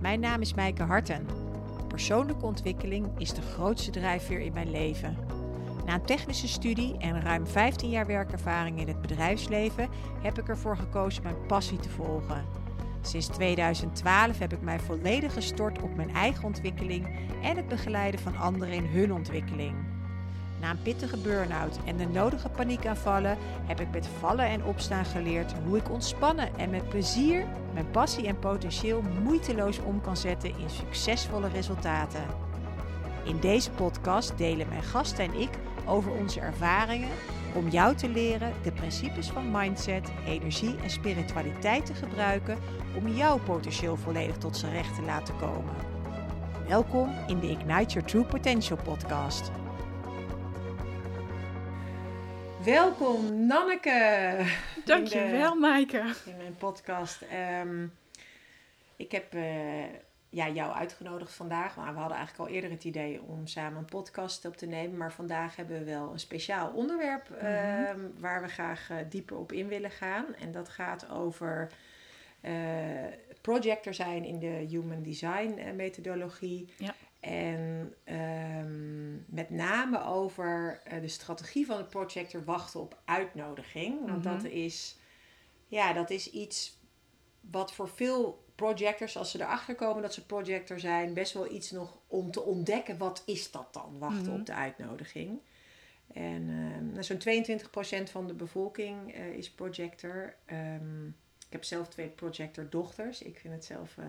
Mijn naam is Mijke Harten. Persoonlijke ontwikkeling is de grootste drijfveer in mijn leven. Na een technische studie en ruim 15 jaar werkervaring in het bedrijfsleven heb ik ervoor gekozen mijn passie te volgen. Sinds 2012 heb ik mij volledig gestort op mijn eigen ontwikkeling en het begeleiden van anderen in hun ontwikkeling. Na een pittige burn-out en de nodige paniekaanvallen heb ik met vallen en opstaan geleerd hoe ik ontspannen en met plezier mijn passie en potentieel moeiteloos om kan zetten in succesvolle resultaten. In deze podcast delen mijn gasten en ik over onze ervaringen om jou te leren de principes van mindset, energie en spiritualiteit te gebruiken om jouw potentieel volledig tot zijn recht te laten komen. Welkom in de Ignite Your True Potential podcast. Welkom Nanneke. Dankjewel Maaike. In mijn podcast. Ehm, ik heb uh, ja, jou uitgenodigd vandaag. Maar we hadden eigenlijk al eerder het idee om samen een podcast op te nemen. Maar vandaag hebben we wel een speciaal onderwerp uh, waar we graag uh, dieper op in willen gaan. En dat gaat over uh, projector zijn in de Human Design methodologie. Ja. En um, met name over de strategie van de projector wachten op uitnodiging. Want mm -hmm. dat is, ja, dat is iets wat voor veel projectors, als ze erachter komen dat ze projector zijn, best wel iets nog om te ontdekken. Wat is dat dan? Wachten mm -hmm. op de uitnodiging. En uh, zo'n 22% van de bevolking uh, is projector. Um, ik heb zelf twee projector dochters. Ik vind het zelf, uh,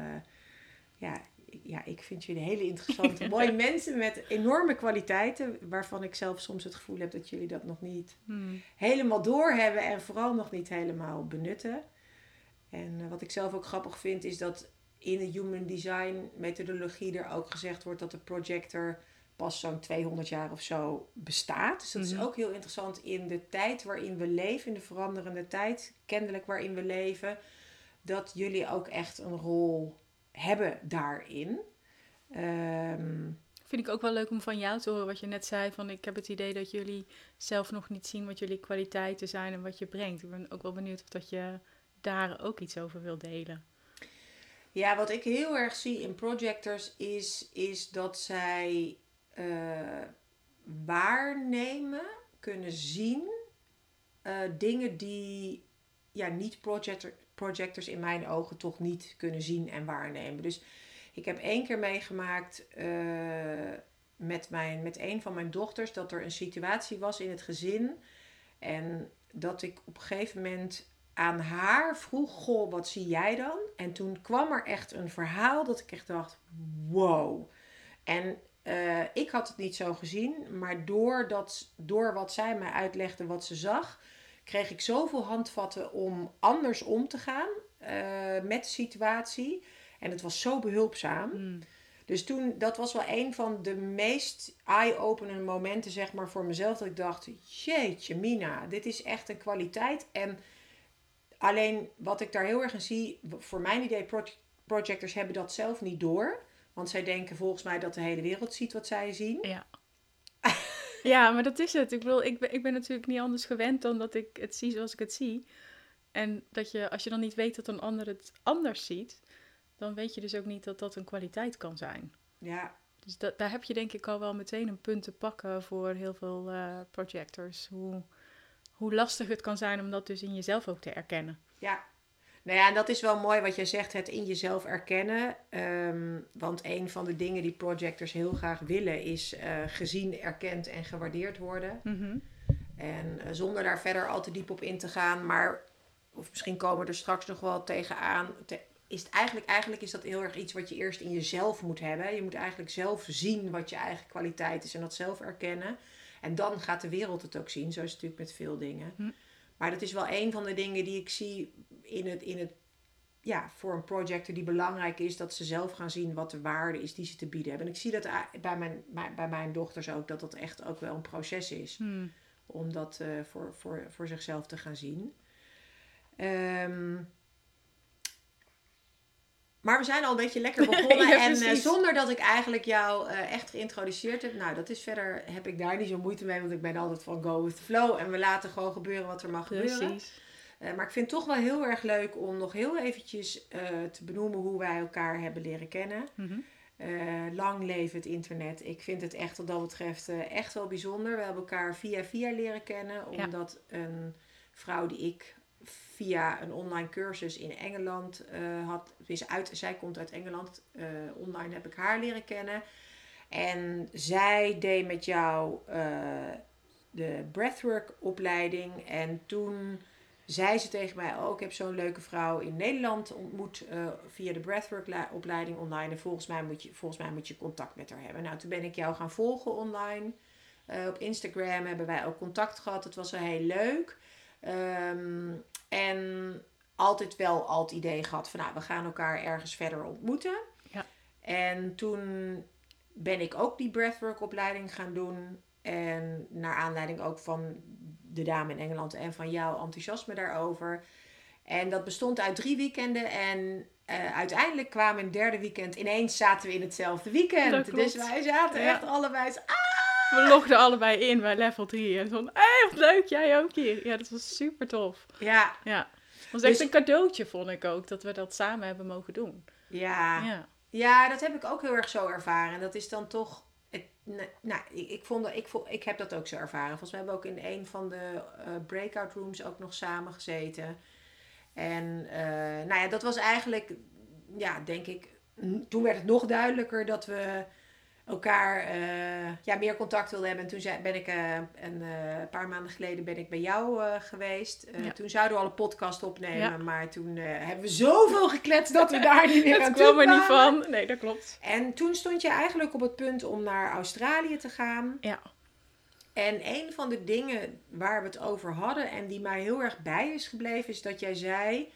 ja, ja, ik vind jullie hele interessante, mooie mensen met enorme kwaliteiten. Waarvan ik zelf soms het gevoel heb dat jullie dat nog niet hmm. helemaal doorhebben. En vooral nog niet helemaal benutten. En uh, wat ik zelf ook grappig vind is dat in de Human Design methodologie er ook gezegd wordt dat de projector pas zo'n 200 jaar of zo bestaat. Dus dat is ook heel interessant in de tijd waarin we leven, in de veranderende tijd, kennelijk waarin we leven, dat jullie ook echt een rol hebben daarin. Ehm, Vind ik ook wel leuk om van jou te horen wat je net zei. Van ik heb het idee dat jullie zelf nog niet zien wat jullie kwaliteiten zijn en wat je brengt. Ik ben ook wel benieuwd of dat je daar ook iets over wil delen. Ja, wat ik heel erg zie in projectors is, is dat zij uh, waarnemen, kunnen zien uh, dingen die ja, niet projector, projectors in mijn ogen toch niet kunnen zien en waarnemen. Dus ik heb één keer meegemaakt uh, met, mijn, met een van mijn dochters dat er een situatie was in het gezin en dat ik op een gegeven moment aan haar vroeg: Goh, wat zie jij dan? En toen kwam er echt een verhaal dat ik echt dacht: wow. En uh, ik had het niet zo gezien, maar door, dat, door wat zij mij uitlegde, wat ze zag, kreeg ik zoveel handvatten om anders om te gaan uh, met de situatie. En het was zo behulpzaam. Mm. Dus toen, dat was wel een van de meest eye-openende momenten, zeg maar, voor mezelf. Dat ik dacht: jeetje, Mina, dit is echt een kwaliteit. En Alleen wat ik daar heel erg in zie, voor mijn idee, projectors hebben dat zelf niet door. Want zij denken volgens mij dat de hele wereld ziet wat zij zien. Ja. Ja, maar dat is het. Ik bedoel, ik ben, ik ben natuurlijk niet anders gewend dan dat ik het zie zoals ik het zie. En dat je, als je dan niet weet dat een ander het anders ziet, dan weet je dus ook niet dat dat een kwaliteit kan zijn. Ja. Dus dat, daar heb je denk ik al wel meteen een punt te pakken voor heel veel uh, projectors. Hoe, hoe lastig het kan zijn om dat dus in jezelf ook te erkennen. Ja, nou ja, en dat is wel mooi wat jij zegt, het in jezelf erkennen. Um, want een van de dingen die projectors heel graag willen is uh, gezien, erkend en gewaardeerd worden. Mm -hmm. En uh, zonder daar verder al te diep op in te gaan, maar of misschien komen we er straks nog wel tegenaan. Te, is het eigenlijk, eigenlijk is dat heel erg iets wat je eerst in jezelf moet hebben. Je moet eigenlijk zelf zien wat je eigen kwaliteit is en dat zelf erkennen. En dan gaat de wereld het ook zien. Zo is het natuurlijk met veel dingen. Hm. Maar dat is wel een van de dingen die ik zie in het, in het, ja, voor een projector die belangrijk is. Dat ze zelf gaan zien wat de waarde is die ze te bieden hebben. En ik zie dat bij mijn, bij mijn dochters ook. Dat dat echt ook wel een proces is. Hm. Om dat uh, voor, voor, voor zichzelf te gaan zien. Um, maar we zijn al een beetje lekker begonnen. ja, en uh, zonder dat ik eigenlijk jou uh, echt geïntroduceerd heb. Nou, dat is verder, heb ik daar niet zo moeite mee. Want ik ben altijd van go with the flow. En we laten gewoon gebeuren wat er mag Precies. gebeuren. Eh, maar ik vind het toch wel heel erg leuk om nog heel eventjes eh, te benoemen hoe wij elkaar hebben leren kennen. Mhm. Eh, lang leven het internet. Ik vind het echt wat dat betreft echt wel bijzonder. We hebben elkaar via via leren kennen. Ja. Omdat een vrouw die ik via een online cursus in Engeland had. Dus uit, zij komt uit Engeland. online heb ik haar leren kennen. En zij deed met jou de breathwork opleiding. En toen zei ze tegen mij ook, ik heb zo'n leuke vrouw in Nederland ontmoet eh, via de breathwork la- opleiding online. En volgens mij, moet je, volgens mij moet je contact met haar hebben. Nou, toen ben ik jou gaan volgen online. Eh, op Instagram hebben wij ook contact gehad. Het was wel heel leuk. Ehm, en altijd wel al het idee gehad van, nou, we gaan elkaar ergens verder ontmoeten. Ja. En toen ben ik ook die breathwork opleiding gaan doen. En naar aanleiding ook van de dame in Engeland en van jouw enthousiasme daarover. En dat bestond uit drie weekenden. En eh, uiteindelijk kwamen een derde weekend. Ineens zaten we in hetzelfde weekend. Dus wij zaten Ja. echt allebei. "Ah!" We logden allebei in bij level 3. En van, hé, wat leuk, jij ook hier. Ja, dat was super tof. Ja, Ja. Het was echt Dus- een cadeautje, vond ik ook, dat we dat samen hebben mogen doen. ja. Ja. Ja, dat heb ik ook heel erg zo ervaren. En dat is dan toch. Het, ne- nou, ik, ik, vond, dat- ik, ik heb dat ook zo ervaren. Volgens mij hebben we ook in een van de eh, breakout rooms ook nog samen gezeten. En eh, nou ja, dat was eigenlijk, ja, denk ik. Toen werd het nog duidelijker dat we elkaar eh, ja, meer contact wilden hebben. En toen zei, ben ik eh, een eh, paar maanden geleden ben ik bij jou geweest. Ja. Toen zouden we al een podcast opnemen. Ja. Maar toen hebben we zoveel gekletst dat we daar niet meer aan toe kwam er niet van. Nee, dat klopt. En toen stond je eigenlijk op het punt om naar Australië te gaan. Ja. En een van de dingen waar we het over hadden en die mij heel erg bij is gebleven, is dat jij zei: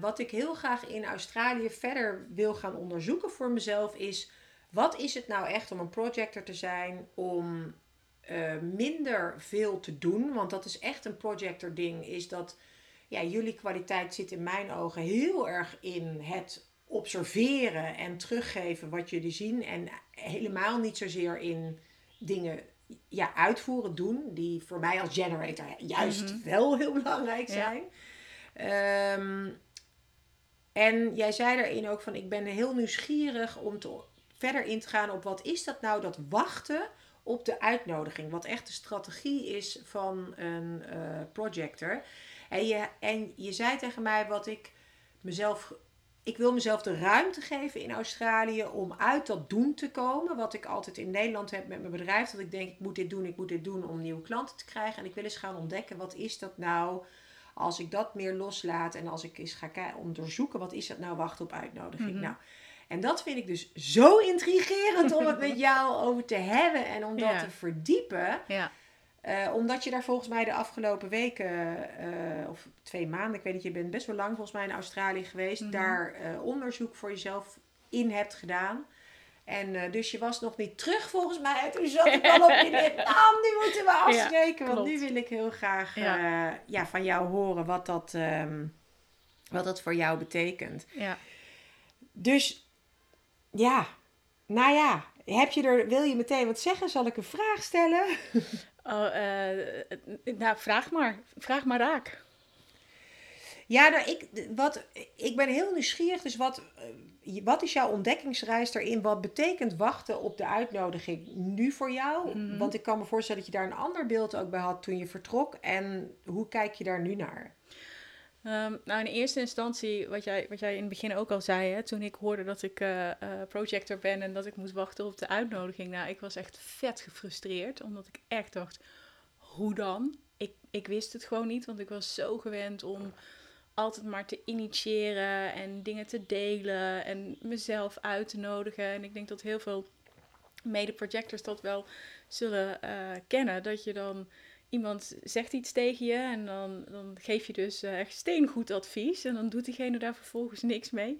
Wat ik heel graag in Australië verder wil gaan onderzoeken voor mezelf, is wat is het nou echt om een projector te zijn, om eh, minder veel te doen? Want dat is echt een projector ding, is dat ja, jullie kwaliteit zit in mijn ogen heel erg in het observeren en teruggeven wat jullie zien. En helemaal niet zozeer in dingen ja, uitvoeren, doen, die voor mij als generator juist Mhm. wel heel belangrijk Ja. zijn. Ehm, en jij zei daarin ook van, ik ben heel nieuwsgierig om te, verder in te gaan op wat is dat nou, dat wachten op de uitnodiging. Wat echt de strategie is van een eh, projector. En je, en je zei tegen mij wat ik mezelf. Ik wil mezelf de ruimte geven in Australië om uit dat doen te komen. Wat ik altijd in Nederland heb met mijn bedrijf. Dat ik denk, ik moet dit doen, ik moet dit doen om nieuwe klanten te krijgen. En ik wil eens gaan ontdekken, wat is dat nou als ik dat meer loslaat. En als ik eens ga onderzoeken, wat is dat nou wachten op uitnodiging. Mhm. Nou, en dat vind ik dus zo intrigerend om het met jou over te hebben. En om dat Ja. te verdiepen. Ja. Eh, omdat je daar volgens mij de afgelopen weken, eh, of twee maanden, ik weet niet, je bent best wel lang volgens mij in Australië geweest, Mhm. daar eh, onderzoek voor jezelf in hebt gedaan. En dus je was nog niet terug volgens mij. En toen zat ik al op je net, nou, nu moeten we afspreken. want nu wil ik heel graag Ja. ja. ja, van jou horen wat dat, ehm, wat dat voor jou betekent. Ja. Dus ja, nou ja, heb je er, wil je meteen wat zeggen? Zal ik een vraag stellen? Oh, eh, nou, vraag maar. Vraag maar raak. Ja, nou, ik, wat, ik ben heel nieuwsgierig. Dus wat, eh, wat is jouw ontdekkingsreis daarin? Wat betekent wachten op de uitnodiging nu voor jou? Mhm. Want ik kan me voorstellen dat je daar een ander beeld ook bij had toen je vertrok. En hoe kijk je daar nu naar? Ehm, nou, in eerste instantie, wat jij, wat jij in het begin ook al zei, hè, toen ik hoorde dat ik eh, eh, projector ben en dat ik moest wachten op de uitnodiging. Nou, ik was echt vet gefrustreerd, omdat ik echt dacht, hoe dan? Ik, ik wist het gewoon niet, want ik was zo gewend om altijd maar te initiëren en dingen te delen en mezelf uit te nodigen. En ik denk dat heel veel mede-projectors dat wel zullen eh, kennen, dat je dan iemand zegt iets tegen je en dan, dan geef je dus eh, echt steengoed advies. En dan doet diegene daar vervolgens niks mee.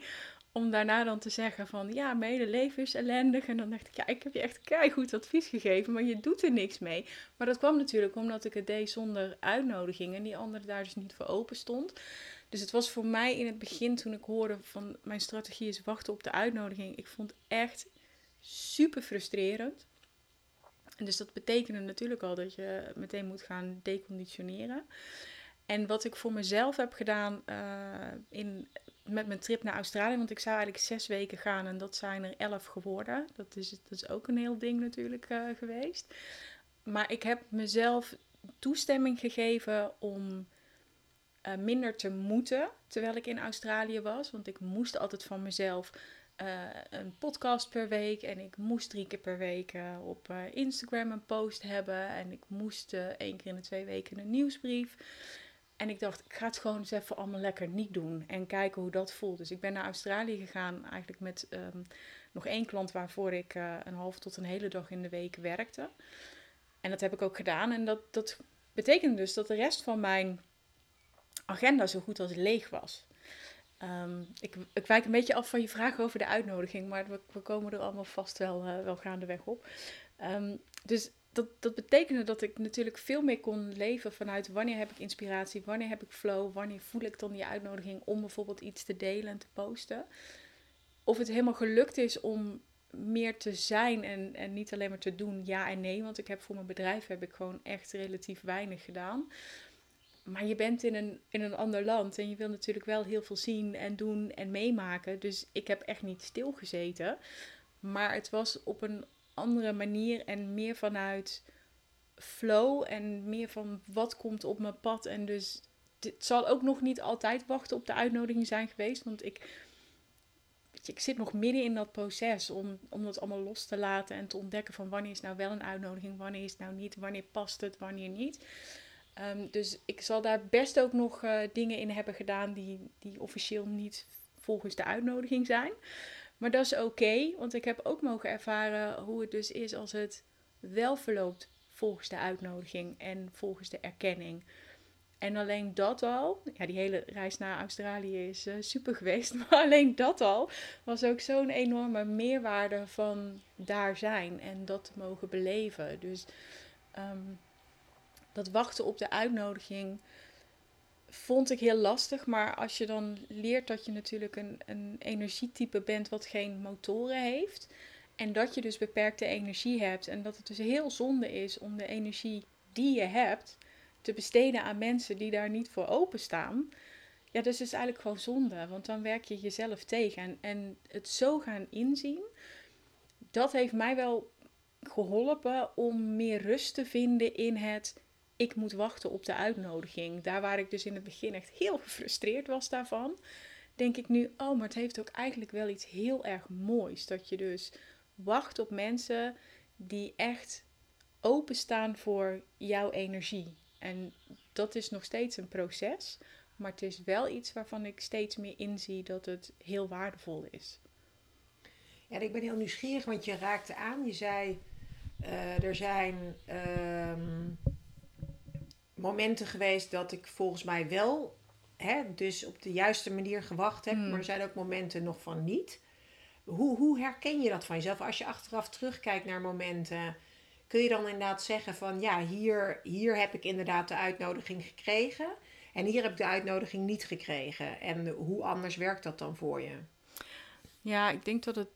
Om daarna dan te zeggen van, ja, mijn hele leven is ellendig. En dan dacht ik, ja, ik heb je echt goed advies gegeven, maar je doet er niks mee. Maar dat kwam natuurlijk omdat ik het deed zonder uitnodiging en die andere daar dus niet voor open stond. Dus het was voor mij in het begin, toen ik hoorde van mijn strategie is wachten op de uitnodiging, ik vond het echt super frustrerend. Dus dat betekende natuurlijk al dat je meteen moet gaan deconditioneren. En wat ik voor mezelf heb gedaan uh, in, met mijn trip naar Australië, want ik zou eigenlijk zes weken gaan en dat zijn er elf geworden. Dat is, dat is ook een heel ding natuurlijk uh, geweest. Maar ik heb mezelf toestemming gegeven om uh, minder te moeten terwijl ik in Australië was. Want ik moest altijd van mezelf uh, een podcast per week. En ik moest drie keer per week uh, op Instagram een post hebben. En ik moest één keer in de twee weken een nieuwsbrief. En ik dacht, ik ga het gewoon eens even allemaal lekker niet doen. En kijken hoe dat voelt. Dus ik ben naar Australië gegaan eigenlijk met um, nog één klant waarvoor ik een half tot een hele dag in de week werkte. En dat heb ik ook gedaan. En dat, dat betekende dus dat de rest van mijn agenda zo goed als leeg was. Um, ik, ik wijk een beetje af van je vraag over de uitnodiging, maar we, we komen er allemaal vast wel, uh, wel gaandeweg op. Um, dus dat, dat betekende dat ik natuurlijk veel meer kon leven vanuit wanneer heb ik inspiratie, wanneer heb ik flow, wanneer voel ik dan die uitnodiging om bijvoorbeeld iets te delen en te posten. Of het helemaal gelukt is om meer te zijn en, en niet alleen maar te doen ja en nee. Want ik heb voor mijn bedrijf heb ik gewoon echt relatief weinig gedaan. Maar je bent in een, in een ander land en je wil natuurlijk wel heel veel zien en doen en meemaken. Dus ik heb echt niet stilgezeten. Maar het was op een andere manier en meer vanuit flow en meer van wat komt op mijn pad. En dus het zal ook nog niet altijd wachten op de uitnodiging zijn geweest. Want ik, ik zit nog midden in dat proces om, om dat allemaal los te laten en te ontdekken van wanneer is nou wel een uitnodiging, wanneer is het nou niet, wanneer past het, wanneer niet. Um, dus ik zal daar best ook nog uh, dingen in hebben gedaan die, die officieel niet volgens de uitnodiging zijn. Maar dat is oké, want ik heb ook mogen ervaren hoe het dus is als het wel verloopt volgens de uitnodiging en volgens de erkenning. En alleen dat al, ja, die hele reis naar Australië is uh, super geweest, maar alleen dat al was ook zo'n enorme meerwaarde van daar zijn en dat te mogen beleven. Dus um, dat wachten op de uitnodiging vond ik heel lastig. Maar als je dan leert dat je natuurlijk een, een energietype bent wat geen motoren heeft. En dat je dus beperkte energie hebt. En dat het dus heel zonde is om de energie die je hebt te besteden aan mensen die daar niet voor openstaan. Ja, dus is eigenlijk gewoon zonde. Want dan werk je jezelf tegen. En, en het zo gaan inzien, dat heeft mij wel geholpen om meer rust te vinden in het ik moet wachten op de uitnodiging. Daar waar ik dus in het begin echt heel gefrustreerd was daarvan, denk ik nu, oh, maar het heeft ook eigenlijk wel iets heel erg moois. Dat je dus wacht op mensen die echt openstaan voor jouw energie. En dat is nog steeds een proces, maar het is wel iets waarvan ik steeds meer inzie dat het heel waardevol is. Ja, ik ben heel nieuwsgierig, want je raakte aan. Je zei, uh, er zijn ehm, momenten geweest dat ik volgens mij wel, hè, dus op de juiste manier gewacht heb. Hmm. Maar er zijn ook momenten nog van niet. Hoe, hoe herken je dat van jezelf? Als je achteraf terugkijkt naar momenten, kun je dan inderdaad zeggen van ja, hier, hier heb ik inderdaad de uitnodiging gekregen. En hier heb ik de uitnodiging niet gekregen. En hoe anders werkt dat dan voor je? Ja, ik denk dat het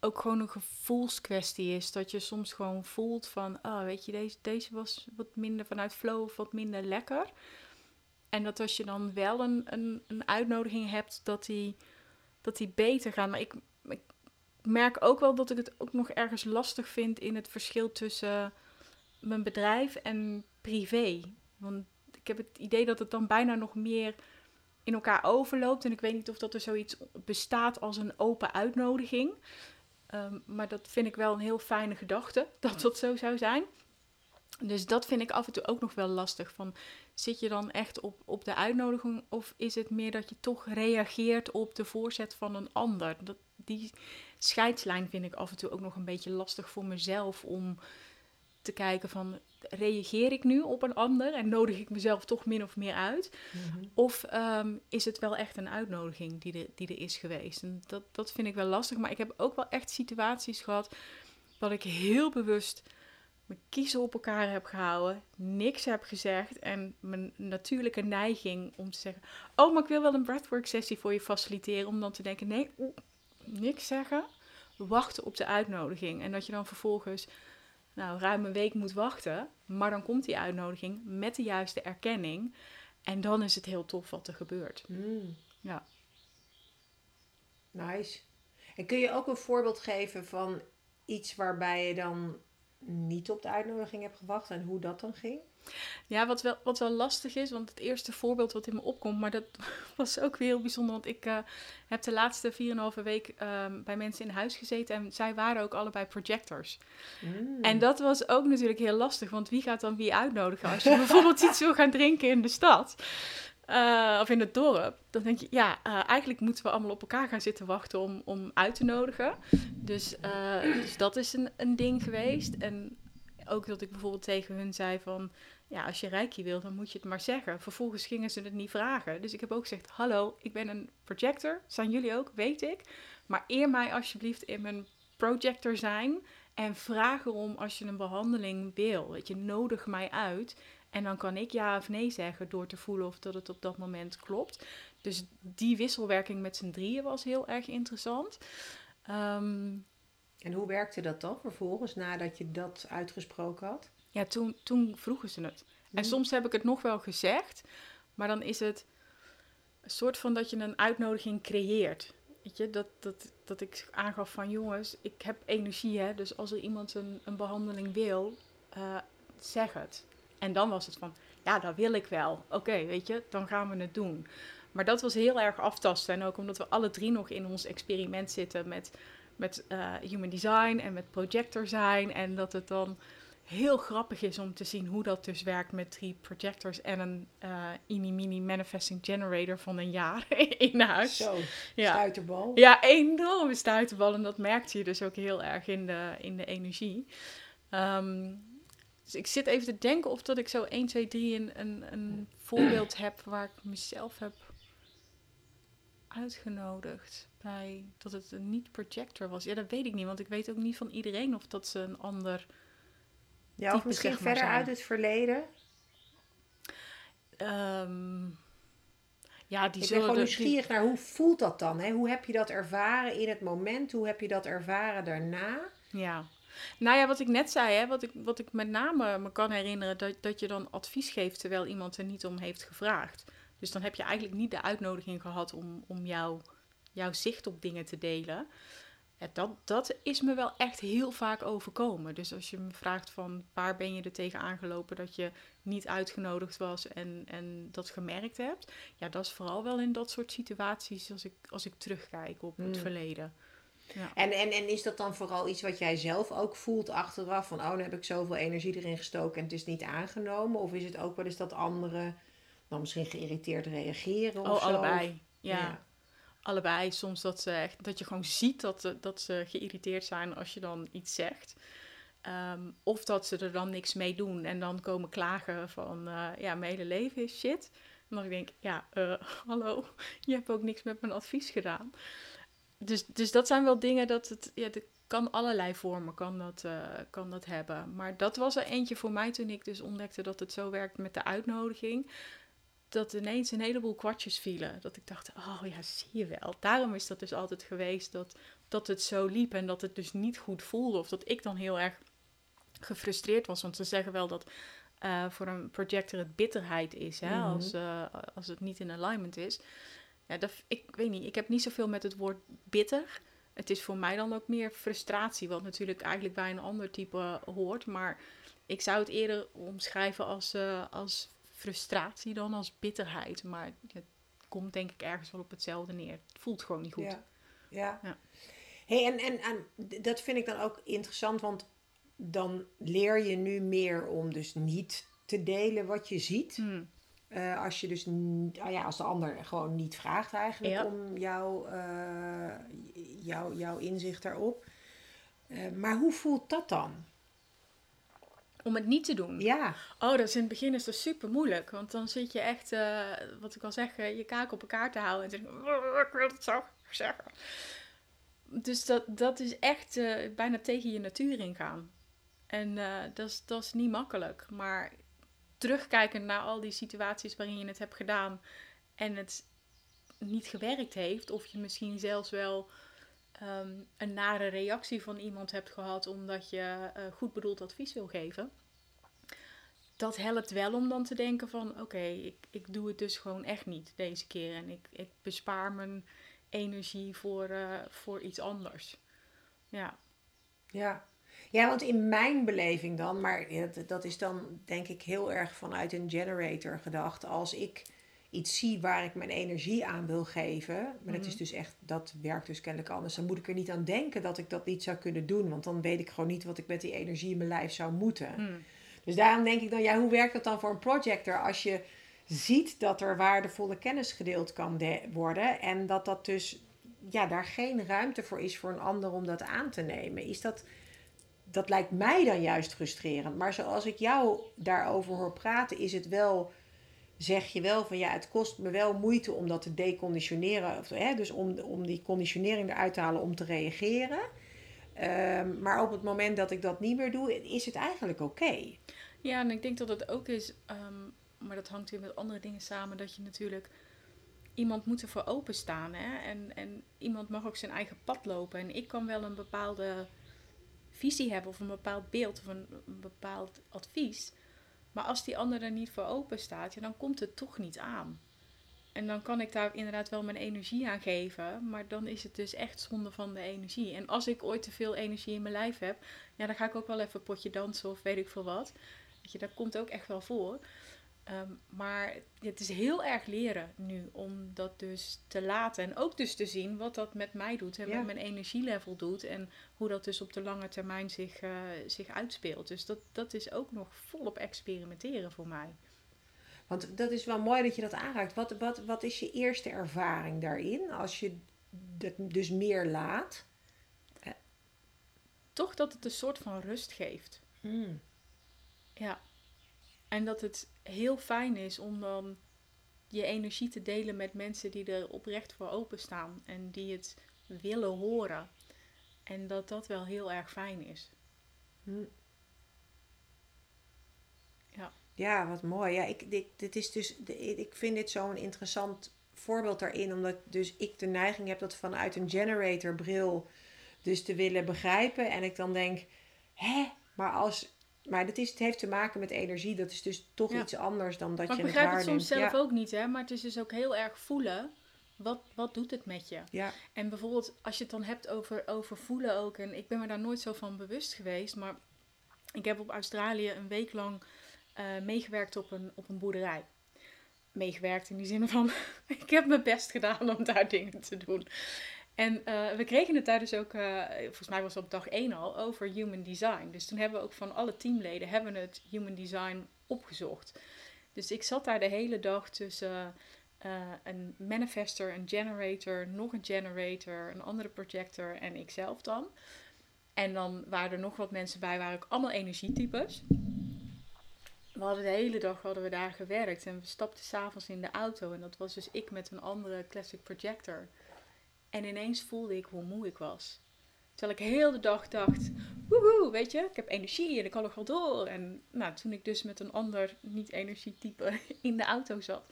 ook gewoon een gevoelskwestie is. Dat je soms gewoon voelt van, oh, weet je, deze, deze was wat minder vanuit flow of wat minder lekker. En dat als je dan wel een, een, een uitnodiging hebt, dat die, dat die beter gaan. Maar ik, ik merk ook wel dat ik het ook nog ergens lastig vind in het verschil tussen mijn bedrijf en privé. Want ik heb het idee dat het dan bijna nog meer in elkaar overloopt. En ik weet niet of dat er zoiets bestaat als een open uitnodiging. Ehm, maar dat vind ik wel een heel fijne gedachte, dat dat zo zou zijn. Dus dat vind ik af en toe ook nog wel lastig. Van, zit je dan echt op, op de uitnodiging of is het meer dat je toch reageert op de voorzet van een ander? Dat, die scheidslijn vind ik af en toe ook nog een beetje lastig voor mezelf om te kijken van reageer ik nu op een ander en nodig ik mezelf toch min of meer uit? Mhm. Of ehm, is het wel echt een uitnodiging die er, die er is geweest? En dat, dat vind ik wel lastig. Maar ik heb ook wel echt situaties gehad dat ik heel bewust mijn kiezen op elkaar heb gehouden, niks heb gezegd en mijn natuurlijke neiging om te zeggen: Oh, maar ik wil wel een breathwork sessie voor je faciliteren. Om dan te denken: Nee, niks zeggen. Wachten op de uitnodiging. En dat je dan vervolgens nou, ruim een week moet wachten. Maar dan komt die uitnodiging met de juiste erkenning. En dan is het heel tof wat er gebeurt. Mm. Ja. Nice. En kun je ook een voorbeeld geven van iets waarbij je dan niet op de uitnodiging hebt gewacht en hoe dat dan ging? Ja, wat wel, wat wel lastig is, want het eerste voorbeeld wat in me opkomt, maar dat was ook weer heel bijzonder, want ik uh, heb de laatste 4,5 week um, bij mensen in huis gezeten en zij waren ook allebei projectors. Mm. En dat was ook natuurlijk heel lastig, want wie gaat dan wie uitnodigen als je bijvoorbeeld iets wil gaan drinken in de stad? Uh, of in het dorp, dan denk je, ja, uh, eigenlijk moeten we allemaal op elkaar gaan zitten wachten om, om uit te nodigen. Dus, dus dat is een, een ding geweest. En ook dat ik bijvoorbeeld tegen hun zei van, ja, als je reiki wil, dan moet je het maar zeggen. Vervolgens gingen ze het niet vragen. Dus ik heb ook gezegd, hallo, ik ben een projector. Zijn jullie ook, weet ik. Maar eer mij alsjeblieft in mijn projector zijn. En vraag erom als je een behandeling wil. Weet je, nodig mij uit. En dan kan ik ja of nee zeggen door te voelen of dat het op dat moment klopt. Dus die wisselwerking met z'n drieën was heel erg interessant. Um, en hoe werkte dat dan vervolgens nadat je dat uitgesproken had? Ja, toen, toen vroegen ze het. En mhm. soms heb ik het nog wel gezegd, maar dan is het een soort van dat je een uitnodiging creëert. Weet je, dat, dat, dat ik aangaf van jongens, ik heb energie, hè, dus als er iemand een, een behandeling wil, uh, zeg het. En dan was het van, ja, dat wil ik wel. Oké, weet je, dan gaan we het doen. Maar dat was heel erg aftasten. En ook omdat we alle drie nog in ons experiment zitten met, met uh, human design en met projector zijn. En dat het dan heel grappig is om te zien hoe dat dus werkt met drie projectors en een uh, mini manifesting generator van een jaar in huis. Zo, ja. stuiterbal. Ja, enorme stuiterbal. En dat merkte je dus ook heel erg in de, in de energie. Um, dus ik zit even te denken of dat ik zo 1, 2, 3 een, een, een voorbeeld heb waar ik mezelf heb uitgenodigd bij dat het een niet-projector was. Ja, dat weet ik niet, want ik weet ook niet van iedereen of dat ze een ander. Ja, of misschien verder uit het verleden. Um, ja, die ik ben gewoon nieuwsgierig naar hoe voelt dat dan? Hè? Hoe heb je dat ervaren in het moment? Hoe heb je dat ervaren daarna? Ja. Nou ja, wat ik net zei, hè, wat, ik, wat ik met name me kan herinneren, dat, dat je dan advies geeft terwijl iemand er niet om heeft gevraagd. Dus dan heb je eigenlijk niet de uitnodiging gehad om, om jou, jouw zicht op dingen te delen. Ja, dat, dat is me wel echt heel vaak overkomen. Dus als je me vraagt van waar ben je er tegen aangelopen dat je niet uitgenodigd was en, en dat gemerkt hebt. Ja, dat is vooral wel in dat soort situaties als ik, als ik terugkijk op het hmm. verleden. Ja. En, en, en is dat dan vooral iets wat jij zelf ook voelt achteraf? Van, oh, nu heb ik zoveel energie erin gestoken en het is niet aangenomen? Of is het ook wel eens dat anderen dan misschien geïrriteerd reageren? Of oh, allebei. Ja. Allebei. Soms dat, ze echt, dat je gewoon ziet dat, dat ze geïrriteerd zijn als je dan iets zegt. Ehm, of dat ze er dan niks mee doen en dan komen klagen van, uh, ja, mijn hele leven is shit. En dan denk ik, ja, uh, hallo, je hebt ook niks met mijn advies gedaan dus, dus dat zijn wel dingen dat het, ja, het kan allerlei vormen, kan dat, kan dat hebben. Maar dat was er eentje voor mij toen ik dus ontdekte dat het zo werkt met de uitnodiging. Dat ineens een heleboel kwartjes vielen. Dat ik dacht, oh ja, zie je wel. Daarom is dat dus altijd geweest dat, dat het zo liep en dat het dus niet goed voelde. Of dat ik dan heel erg gefrustreerd was. Want ze zeggen wel dat uh, voor een projector het bitterheid is, hè, mm-hmm. als, uh, als het niet in alignment is. Ja, dat, ik weet niet. Ik heb niet zoveel met het woord bitter. Het is voor mij dan ook meer frustratie, wat natuurlijk eigenlijk bij een ander type hoort. Maar ik zou het eerder omschrijven als, uh, als frustratie dan als bitterheid. Maar het komt denk ik ergens wel op hetzelfde neer. Het voelt gewoon niet goed. Ja. ja. ja. Hey, en, en, en dat vind ik dan ook interessant, want dan leer je nu meer om dus niet te delen wat je ziet. Hmm. Uh, als je dus, oh ja, als de ander gewoon niet vraagt eigenlijk om jou, uh, jou, jouw inzicht daarop. Uh, maar hoe voelt dat dan? Om het niet te doen? Ja. Oh, dat is in het begin is dat super moeilijk. Want dan zit je echt, wat ik al zeg, je kaak op elkaar te houden. En zeg oh, ik wil het zo zeggen. Dus dat, dat is echt bijna tegen je natuur ingaan. En dat, is, dat is niet makkelijk. Maar terugkijkend naar al die situaties waarin je het hebt gedaan en het niet gewerkt heeft, of je misschien zelfs wel ehm, een nare reactie van iemand hebt gehad omdat je uh, goed bedoeld advies wil geven, dat helpt wel om dan te denken van oké, ik, ik doe het dus gewoon echt niet deze keer. En ik, ik bespaar mijn energie voor, eh, voor iets anders. Ja. Ja. Ja, want in mijn beleving dan, maar dat, dat is dan denk ik heel erg vanuit een generator gedacht. Als ik iets zie waar ik mijn energie aan wil geven, maar dat is Mhm. dus echt, dat werkt dus kennelijk anders, dan moet ik er niet aan denken dat ik dat niet zou kunnen doen, want dan weet ik gewoon niet wat ik met die energie in mijn lijf zou moeten. Hm. Dus daarom denk ik dan, ja, hoe werkt dat dan voor een projector als je ziet dat er waardevolle kennis gedeeld kan de- worden en dat dat dus, ja, daar geen ruimte voor is voor een ander om dat aan te nemen? Is dat, dat lijkt mij dan juist frustrerend. Maar zoals ik jou daarover hoor praten, is het wel, zeg je wel van ja, het kost me wel moeite om dat te deconditioneren, hè, dus om, om die conditionering eruit te halen om te reageren. Ehm, maar op het moment dat ik dat niet meer doe, is het eigenlijk oké. Ja, en ik denk dat het ook is, ehm, maar dat hangt weer met andere dingen samen, dat je natuurlijk iemand moet ervoor openstaan. Hè? En, en iemand mag ook zijn eigen pad lopen. En ik kan wel een bepaalde visie hebben of een bepaald beeld of een bepaald advies. Maar als die ander er niet voor open staat, ja, dan komt het toch niet aan. En dan kan ik daar inderdaad wel mijn energie aan geven, maar dan is het dus echt zonde van de energie. En als ik ooit te veel energie in mijn lijf heb, ja, dan ga ik ook wel even potje dansen of weet ik veel wat. Weet je, dat komt ook echt wel voor. Ehm, maar het is heel erg leren nu om dat dus te laten. En ook dus te zien wat dat met mij doet en Ja. met mijn energielevel doet. En hoe dat dus op de lange termijn zich, eh, zich uitspeelt. Dus dat, dat is ook nog volop experimenteren voor mij. Want dat is wel mooi dat je dat aanraakt. Wat, wat, wat is je eerste ervaring daarin? Als je dat dus meer laat. Toch dat het een soort van rust geeft. Hmm. Ja. En dat het heel fijn is om dan je energie te delen met mensen die er oprecht voor openstaan. En die het willen horen. En dat dat wel heel erg fijn is. Hmm. Ja. Ja, wat mooi. Ja, ik, dit, dit is dus, ik vind dit zo'n interessant voorbeeld daarin. Omdat dus ik de neiging heb dat vanuit een generator bril dus te willen begrijpen. En ik dan denk, hè? Maar als... Maar dat is, het heeft te maken met energie. Dat is dus toch Ja. iets anders dan dat Maar je ik het begrijp het waarneemt. soms zelf ja. ook niet, hè. Maar het is dus ook heel erg voelen. Wat, wat doet het met je? Ja. En bijvoorbeeld als je het dan hebt over, over voelen ook. En ik ben me daar nooit zo van bewust geweest. Maar ik heb op Australië een week lang eh, meegewerkt op een, op een boerderij. Meegewerkt in die zin van, ik heb mijn best gedaan om daar dingen te doen. En eh, we kregen het daar dus ook, eh, volgens mij was het op dag 1 al, over human design. Dus toen hebben we ook van alle teamleden hebben het human design opgezocht. Dus ik zat daar de hele dag tussen eh, een manifester, een generator, nog een generator, een andere projector en ikzelf dan. En dan waren er nog wat mensen bij, waren ook allemaal energietypes. We hadden de hele dag hadden we daar gewerkt en we stapten s'avonds in de auto. En dat was dus ik met een andere classic projector. En ineens voelde ik hoe moe ik was. Terwijl ik heel de dag dacht, woehoe, weet je, ik heb energie en ik kan nog wel door. En nou, toen ik dus met een ander niet-energietype in de auto zat,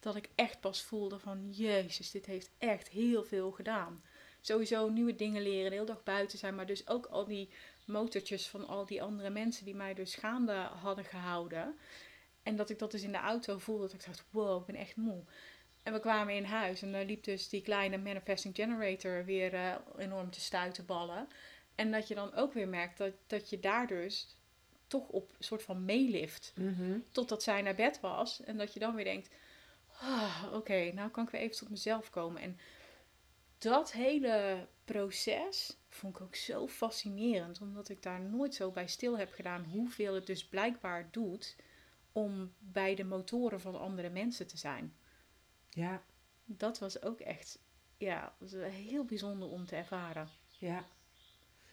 dat ik echt pas voelde van, jezus, dit heeft echt heel veel gedaan. Sowieso nieuwe dingen leren, de hele dag buiten zijn, maar dus ook al die motortjes van al die andere mensen die mij dus gaande hadden gehouden. En dat ik dat dus in de auto voelde, dat ik dacht, wow, ik ben echt moe. En we kwamen in huis en daar liep dus die kleine manifesting generator weer eh, enorm te stuitenballen. En dat je dan ook weer merkt dat, dat je daar dus toch op een soort van meelift. Mhm. Totdat zij naar bed was. En dat je dan weer denkt, ah, oké, nou kan ik weer even tot mezelf komen. En dat hele proces vond ik ook zo fascinerend. Omdat ik daar nooit zo bij stil heb gedaan hoeveel het dus blijkbaar doet om bij de motoren van andere mensen te zijn Ja, dat was ook echt ja, was heel bijzonder om te ervaren. ja.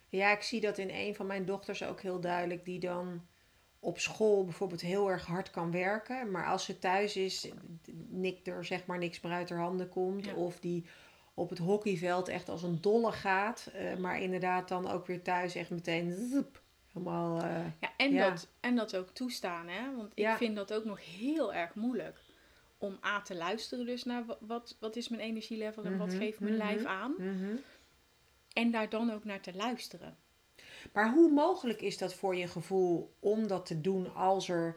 Ja, ik zie dat in een van mijn dochters ook heel duidelijk, die dan op school bijvoorbeeld heel erg hard kan werken. Maar als ze thuis is, nikt er zeg maar niks meer uit haar handen komt. Ja. Of die op het hockeyveld echt als een dolle gaat. eh, maar inderdaad dan ook weer thuis echt meteen zoep, helemaal... eh, Ja, en, Ja. Dat, en dat ook toestaan, hè? Want ik Ja. vind dat ook nog heel erg moeilijk. Om A te luisteren dus naar wa- wat, wat is mijn energielevel en wat Mhm, geeft mijn mhm. lijf aan. mhm. En daar dan ook naar te luisteren. Maar hoe mogelijk is dat voor je gevoel om dat te doen als er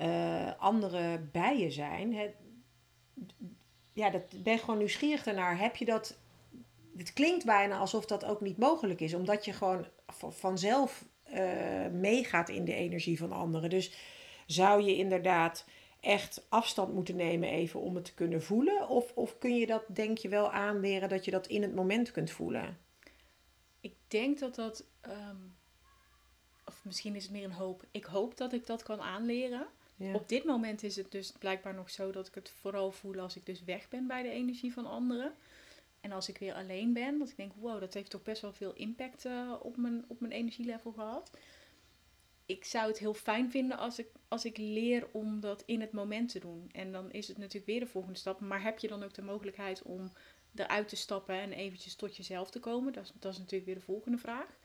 uh, anderen bij je zijn. Hè, ja, dat ben gewoon nieuwsgierig daarnaar. Heb je dat. Het klinkt bijna alsof dat ook niet mogelijk is, omdat je gewoon vanzelf uh, meegaat in de energie van anderen. Dus zou je inderdaad echt afstand moeten nemen even om het te kunnen voelen? Of, of kun je dat, denk je, wel aanleren dat je dat in het moment kunt voelen? Ik denk dat dat, ehm, of misschien is het meer een hoop. Ik hoop dat ik dat kan aanleren. Op dit moment is het dus blijkbaar nog zo dat ik het vooral voel als ik dus weg ben bij de energie van anderen. En als ik weer alleen ben, dat ik denk, wow, dat heeft toch best wel veel impact uh, op, mijn, op mijn energielevel gehad. Ik zou het heel fijn vinden als ik, als ik leer om dat in het moment te doen. En dan is het natuurlijk weer de volgende stap. Maar heb je dan ook de mogelijkheid om eruit te stappen en eventjes tot jezelf te komen? Dat is, dat is natuurlijk weer de volgende vraag.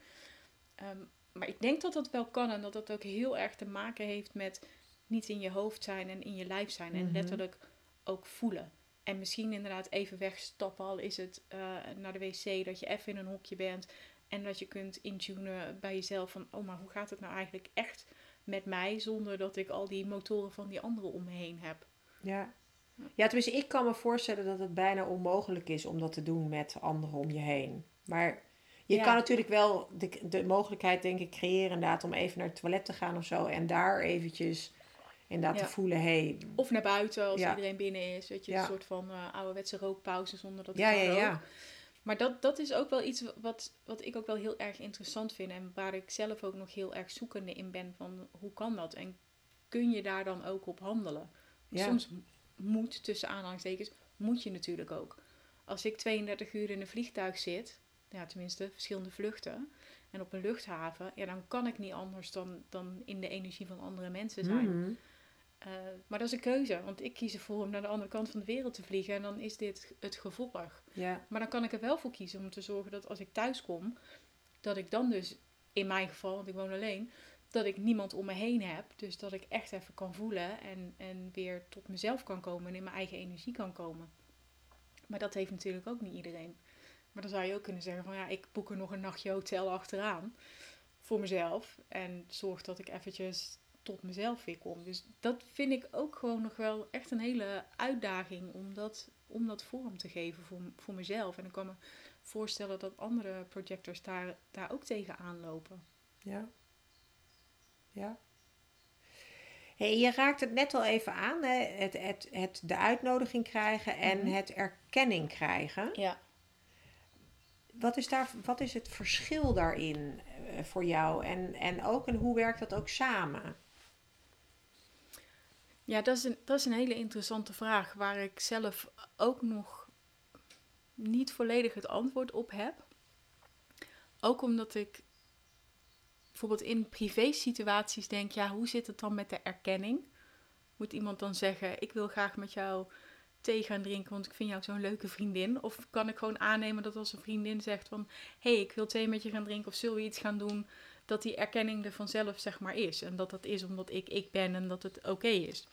Ehm, maar ik denk dat dat wel kan en dat dat ook heel erg te maken heeft met niet in je hoofd zijn en in je lijf zijn. En mhm. letterlijk ook voelen. En misschien inderdaad even wegstappen, al is het uh, naar de wc, dat je even in een hokje bent. En dat je kunt intunen bij jezelf van, oh maar hoe gaat het nou eigenlijk echt met mij, zonder dat ik al die motoren van die anderen om me heen heb. Ja. Ja, tenminste, ik kan me voorstellen dat het bijna onmogelijk is om dat te doen met anderen om je heen. Maar je kan natuurlijk wel de, de mogelijkheid, denk ik, creëren inderdaad om even naar het toilet te gaan of zo. En daar eventjes inderdaad ja. te voelen, hey, Of naar buiten als iedereen binnen is. Weet je, een soort van uh, ouderwetse rookpauze zonder dat ik ja, ja, ja. Maar dat, dat is ook wel iets wat, wat ik ook wel heel erg interessant vind. En waar ik zelf ook nog heel erg zoekende in ben van hoe kan dat? En kun je daar dan ook op handelen? Soms moet, tussen aanhalingstekens, moet je natuurlijk ook. Als ik 32 uur in een vliegtuig zit, ja, tenminste verschillende vluchten, en op een luchthaven, ja, dan kan ik niet anders dan, dan in de energie van andere mensen zijn. Mhm. Eh, maar dat is een keuze, want ik kies ervoor om naar de andere kant van de wereld te vliegen en dan is dit het gevolg. Ja. Maar dan kan ik er wel voor kiezen om te zorgen dat als ik thuis kom, dat ik dan dus, in mijn geval, want ik woon alleen, dat ik niemand om me heen heb. Dus dat ik echt even kan voelen en, en weer tot mezelf kan komen en in mijn eigen energie kan komen. Maar dat heeft natuurlijk ook niet iedereen. Maar dan zou je ook kunnen zeggen van ja, ik boek er nog een nachtje hotel achteraan voor mezelf en zorg dat ik eventjes tot mezelf weer kom. Dus dat vind ik ook gewoon nog wel echt een hele uitdaging om dat, om dat vorm te geven voor, voor mezelf. En ik kan me voorstellen dat andere projectors daar, daar ook tegen aanlopen. Ja. Ja. Hey, je raakt het net al even aan, hè? Het, het, het de uitnodiging krijgen en mhm. het erkenning krijgen. Ja. Wat is, daar, wat is het verschil daarin eh, voor jou? En, en ook, en hoe werkt dat ook samen? Ja, dat is, een, dat is een hele interessante vraag waar ik zelf ook nog niet volledig het antwoord op heb. Ook omdat ik bijvoorbeeld in privé situaties denk, ja, hoe zit het dan met de erkenning? Moet iemand dan zeggen, ik wil graag met jou thee gaan drinken, want ik vind jou zo'n leuke vriendin? Of kan ik gewoon aannemen dat als een vriendin zegt van, hé, hey, ik wil thee met je gaan drinken of zullen we iets gaan doen, dat die erkenning er vanzelf zeg maar is. En dat dat is omdat ik ik ben en dat het oké is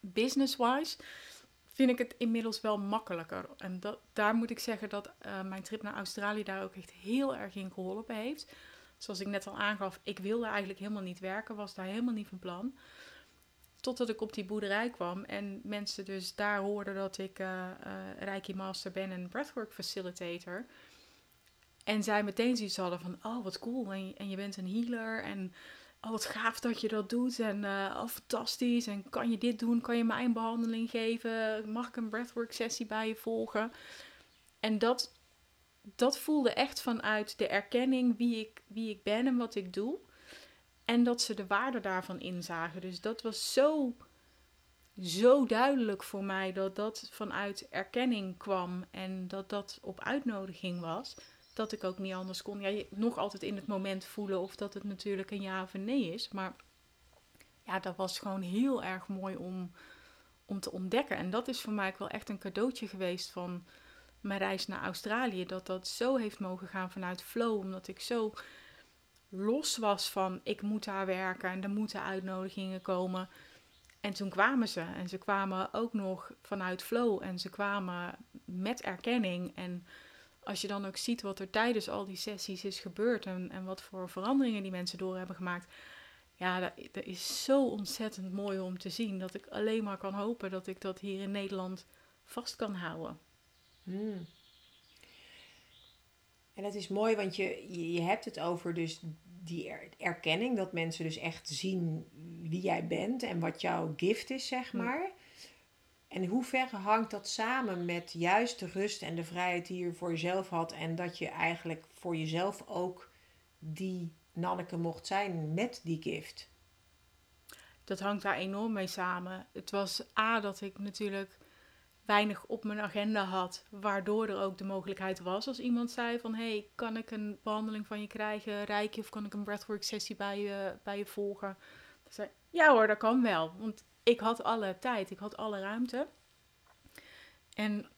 business-wise vind ik het inmiddels wel makkelijker. En dat, daar moet ik zeggen dat uh, mijn trip naar Australië daar ook echt heel erg in geholpen heeft. Zoals ik net al aangaf, ik wilde eigenlijk helemaal niet werken, was daar helemaal niet van plan. Totdat ik op die boerderij kwam en mensen dus daar hoorden dat ik uh, Reiki Master ben en Breathwork Facilitator. En zij meteen zoiets hadden van, oh wat cool, en, en je bent een healer en oh wat gaaf dat je dat doet en uh, oh, fantastisch en kan je dit doen, kan je mij een behandeling geven, mag ik een breathwork sessie bij je volgen. En dat, dat voelde echt vanuit de erkenning wie ik, wie ik ben en wat ik doe. En dat ze de waarde daarvan inzagen. Dus dat was zo, zo duidelijk voor mij dat dat vanuit erkenning kwam en dat dat op uitnodiging was dat ik ook niet anders kon. Ja, je, nog altijd in het moment voelen of dat het natuurlijk een ja of een nee is. Maar ja, dat was gewoon heel erg mooi om, om te ontdekken. En dat is voor mij ook wel echt een cadeautje geweest van mijn reis naar Australië. Dat dat zo heeft mogen gaan vanuit flow. Omdat ik zo los was van ik moet daar werken en er moeten uitnodigingen komen. En toen kwamen ze. En ze kwamen ook nog vanuit flow. En ze kwamen met erkenning. En als je dan ook ziet wat er tijdens al die sessies is gebeurd en, en wat voor veranderingen die mensen door hebben gemaakt, ja, dat, dat is zo ontzettend mooi om te zien. Dat ik alleen maar kan hopen dat ik dat hier in Nederland vast kan houden. Hmm. En dat is mooi, want je, je hebt het over dus die erkenning. Dat mensen dus echt zien wie jij bent en wat jouw gift is, zeg maar. En hoe ver hangt dat samen met juist de rust en de vrijheid die je voor jezelf had. En dat je eigenlijk voor jezelf ook die Nanneke mocht zijn met die gift? Dat hangt daar enorm mee samen. Het was A dat ik natuurlijk weinig op mijn agenda had, waardoor er ook de mogelijkheid was als iemand zei van hey, kan ik een behandeling van je krijgen, rijk je of kan ik een breathwork sessie bij je, bij je volgen? Dan zei ja hoor, dat kan wel, want ik had alle tijd, ik had alle ruimte. En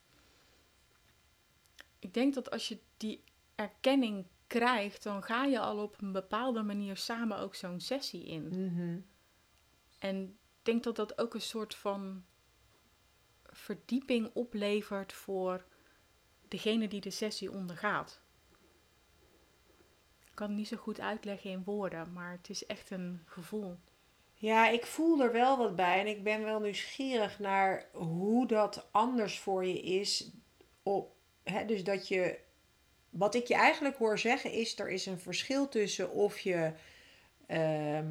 ik denk dat als je die erkenning krijgt, dan ga je al op een bepaalde manier samen ook zo'n sessie in. Mhm. En ik denk dat dat ook een soort van verdieping oplevert voor degene die de sessie ondergaat. Ik kan het niet zo goed uitleggen in woorden, maar het is echt een gevoel. Ja, ik voel er wel wat bij en ik ben wel nieuwsgierig naar hoe dat anders voor je is. Op, hè, dus dat je, wat ik je eigenlijk hoor zeggen is, er is een verschil tussen of je, ehm,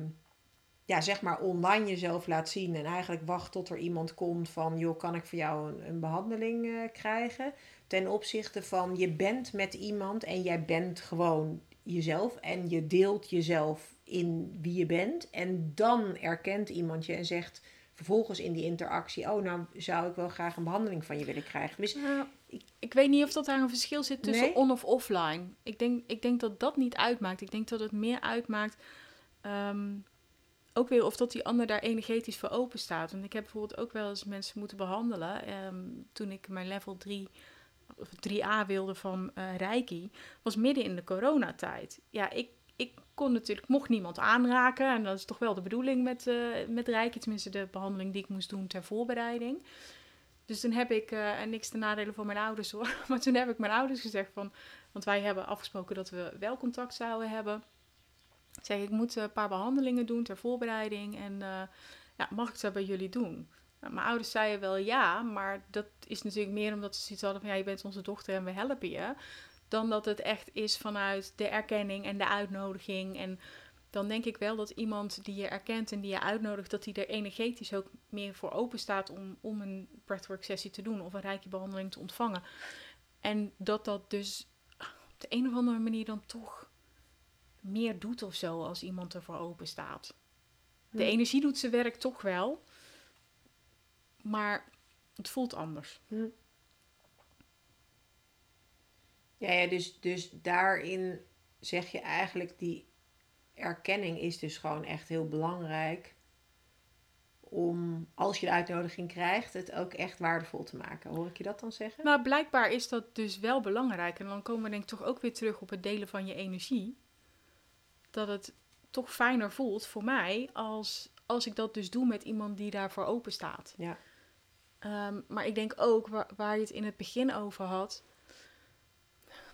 ja, zeg maar online jezelf laat zien en eigenlijk wacht tot er iemand komt van, joh, kan ik voor jou een, een behandeling uh, krijgen? Ten opzichte van, je bent met iemand en jij bent gewoon jezelf en je deelt jezelf in wie je bent. En dan erkent iemand je en zegt vervolgens in die interactie: Oh, nou zou ik wel graag een behandeling van je willen krijgen. Dus ik, ik, weet niet of dat daar een verschil zit tussen on of offline. Ik denk, ik denk dat dat niet uitmaakt. Ik denk dat het meer uitmaakt. Ehm, ook weer of dat die ander daar energetisch voor open staat. Want ik heb bijvoorbeeld ook wel eens mensen moeten behandelen. Ehm, toen ik mijn level 3 of 3A wilde van uh, Reiki, was midden in de coronatijd. Ja, ik kon natuurlijk, mocht niemand aanraken. En dat is toch wel de bedoeling met, uh, met Reiki, tenminste de behandeling die ik moest doen ter voorbereiding. Dus toen heb ik, uh, en niks te nadelen van mijn ouders hoor, maar toen heb ik mijn ouders gezegd van, want wij hebben afgesproken dat we wel contact zouden hebben. Ik zeg, ik moet een paar behandelingen doen ter voorbereiding en ja, mag ik dat bij jullie doen? Nou, mijn ouders zeiden wel ja, maar dat is natuurlijk meer omdat ze zoiets hadden van ja, je bent onze dochter en we helpen je. Dan dat het echt is vanuit de erkenning en de uitnodiging. En dan denk ik wel dat iemand die je erkent en die je uitnodigt, dat die er energetisch ook meer voor open staat om, om een breathwork sessie te doen of een rijke behandeling te ontvangen. En dat dat dus op de een of andere manier dan toch meer doet of zo als iemand er voor open staat. De energie doet zijn werk toch wel. Maar het voelt anders. Hm. Ja, ja dus, dus daarin zeg je eigenlijk die erkenning is dus gewoon echt heel belangrijk om, als je de uitnodiging krijgt, het ook echt waardevol te maken. Hoor ik je dat dan zeggen? Nou, blijkbaar is dat dus wel belangrijk. En dan komen we denk ik toch ook weer terug op het delen van je energie. Dat het toch fijner voelt voor mij als, als ik dat dus doe met iemand die daarvoor open staat. Ja. Ehm, maar ik denk ook, waar, waar je het in het begin over had,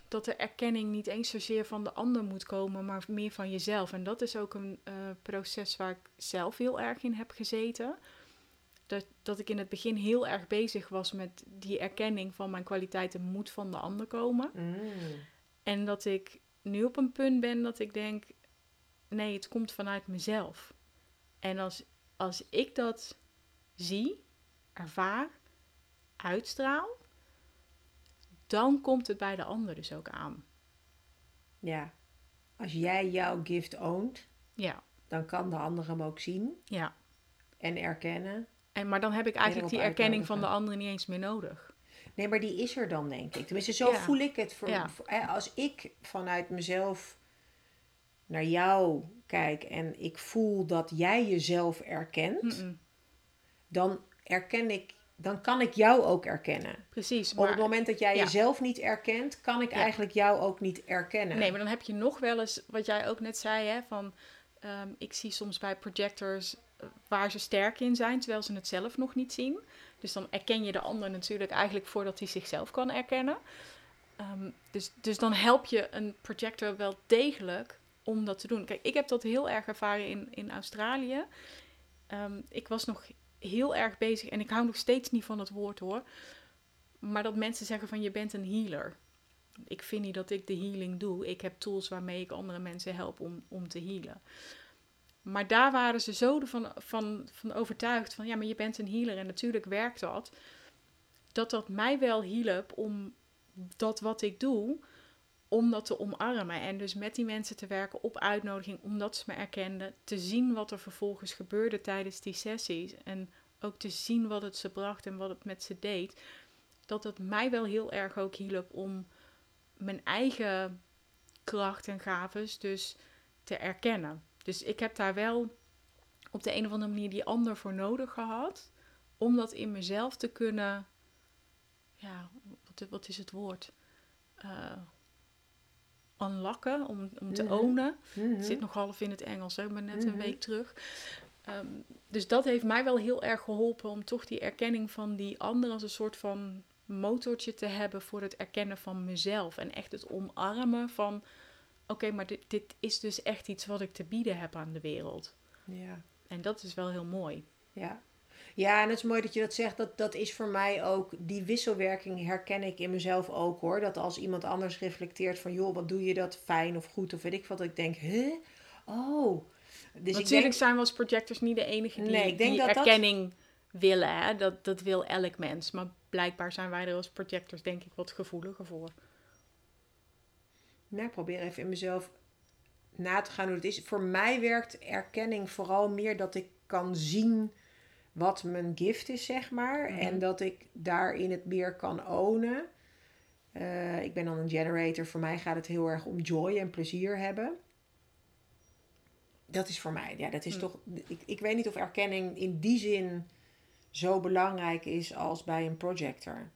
dat de erkenning niet eens zozeer van de ander moet komen, maar meer van jezelf. En dat is ook een uh, proces waar ik zelf heel erg in heb gezeten. Dat, dat ik in het begin heel erg bezig was met die erkenning van mijn kwaliteiten moet van de ander komen. Mm. En dat ik nu op een punt ben dat ik denk, nee, het komt vanuit mezelf. En als, als ik dat zie, ervaar, uitstraal, dan komt het bij de ander dus ook aan. Ja, als jij jouw gift oont, ja. dan kan de ander hem ook zien ja. en erkennen. En, maar dan heb ik eigenlijk die erkenning van de ander niet eens meer nodig. Nee, maar die is er dan, denk ik. Tenminste, zo voel ik het. Voor, ja. als ik vanuit mezelf naar jou kijk en ik voel dat jij jezelf erkent, dan erken ik, dan kan ik jou ook erkennen. Precies. Maar, Op het moment dat jij jezelf niet erkent, kan ik eigenlijk jou ook niet erkennen. Nee, maar dan heb je nog wel eens, wat jij ook net zei, hè, van ehm, ik zie soms bij projectors eh, waar ze sterk in zijn, terwijl ze het zelf nog niet zien. Dus dan erken je de ander natuurlijk eigenlijk voordat hij zichzelf kan erkennen. Ehm, dus, dus dan help je een projector wel degelijk om dat te doen. Kijk, ik heb dat heel erg ervaren in, in Australië. Ehm, ik was nog heel erg bezig en ik hou nog steeds niet van het woord hoor. Maar dat mensen zeggen van je bent een healer. Ik vind niet dat ik de healing doe. Ik heb tools waarmee ik andere mensen help om, om te healen. Maar daar waren ze zo van, van, van overtuigd van ja, maar je bent een healer en natuurlijk werkt dat. Dat dat mij wel hielp om dat wat ik doe, om dat te omarmen. En dus met die mensen te werken op uitnodiging, omdat ze me erkenden. Te zien wat er vervolgens gebeurde tijdens die sessies. En ook te zien wat het ze bracht en wat het met ze deed. Dat het mij wel heel erg ook hielp om mijn eigen kracht en gaves dus te erkennen. Dus ik heb daar wel op de een of andere manier die ander voor nodig gehad. Om dat in mezelf te kunnen. Ja, wat, is het woord? Uh, unlocken, om, om te mm ownen. Het zit nog half in het Engels, hè, maar net een mhm. week terug. Ehm, dus dat heeft mij wel heel erg geholpen om toch die erkenning van die ander als een soort van motortje te hebben voor het erkennen van mezelf. En echt het omarmen van: oké, maar dit, dit is dus echt iets wat ik te bieden heb aan de wereld. Ja. En dat is wel heel mooi. Ja. Ja, en het is mooi dat je dat zegt. Dat, dat is voor mij ook, die wisselwerking herken ik in mezelf ook hoor. Dat als iemand anders reflecteert van, joh, wat doe je dat fijn of goed of weet ik wat. Ik denk, huh? Oh. Dus Natuurlijk zijn we als projectors niet de enige die, nee, ik denk die dat erkenning willen. Hè? Dat, dat wil elk mens. Maar blijkbaar zijn wij er als projectors denk ik wat gevoeliger voor. Nou, ik probeer even in mezelf na te gaan hoe het is. Voor mij werkt erkenning vooral meer dat ik kan zien wat mijn gift is, zeg maar. Mhm. En dat ik daarin het meer kan ownen. Uh, ik ben dan een generator. Voor mij gaat het heel erg om joy en plezier hebben. Dat is voor mij, ja, dat is mhm. toch. Ik, ik weet niet of erkenning in die zin zo belangrijk is als bij een projector.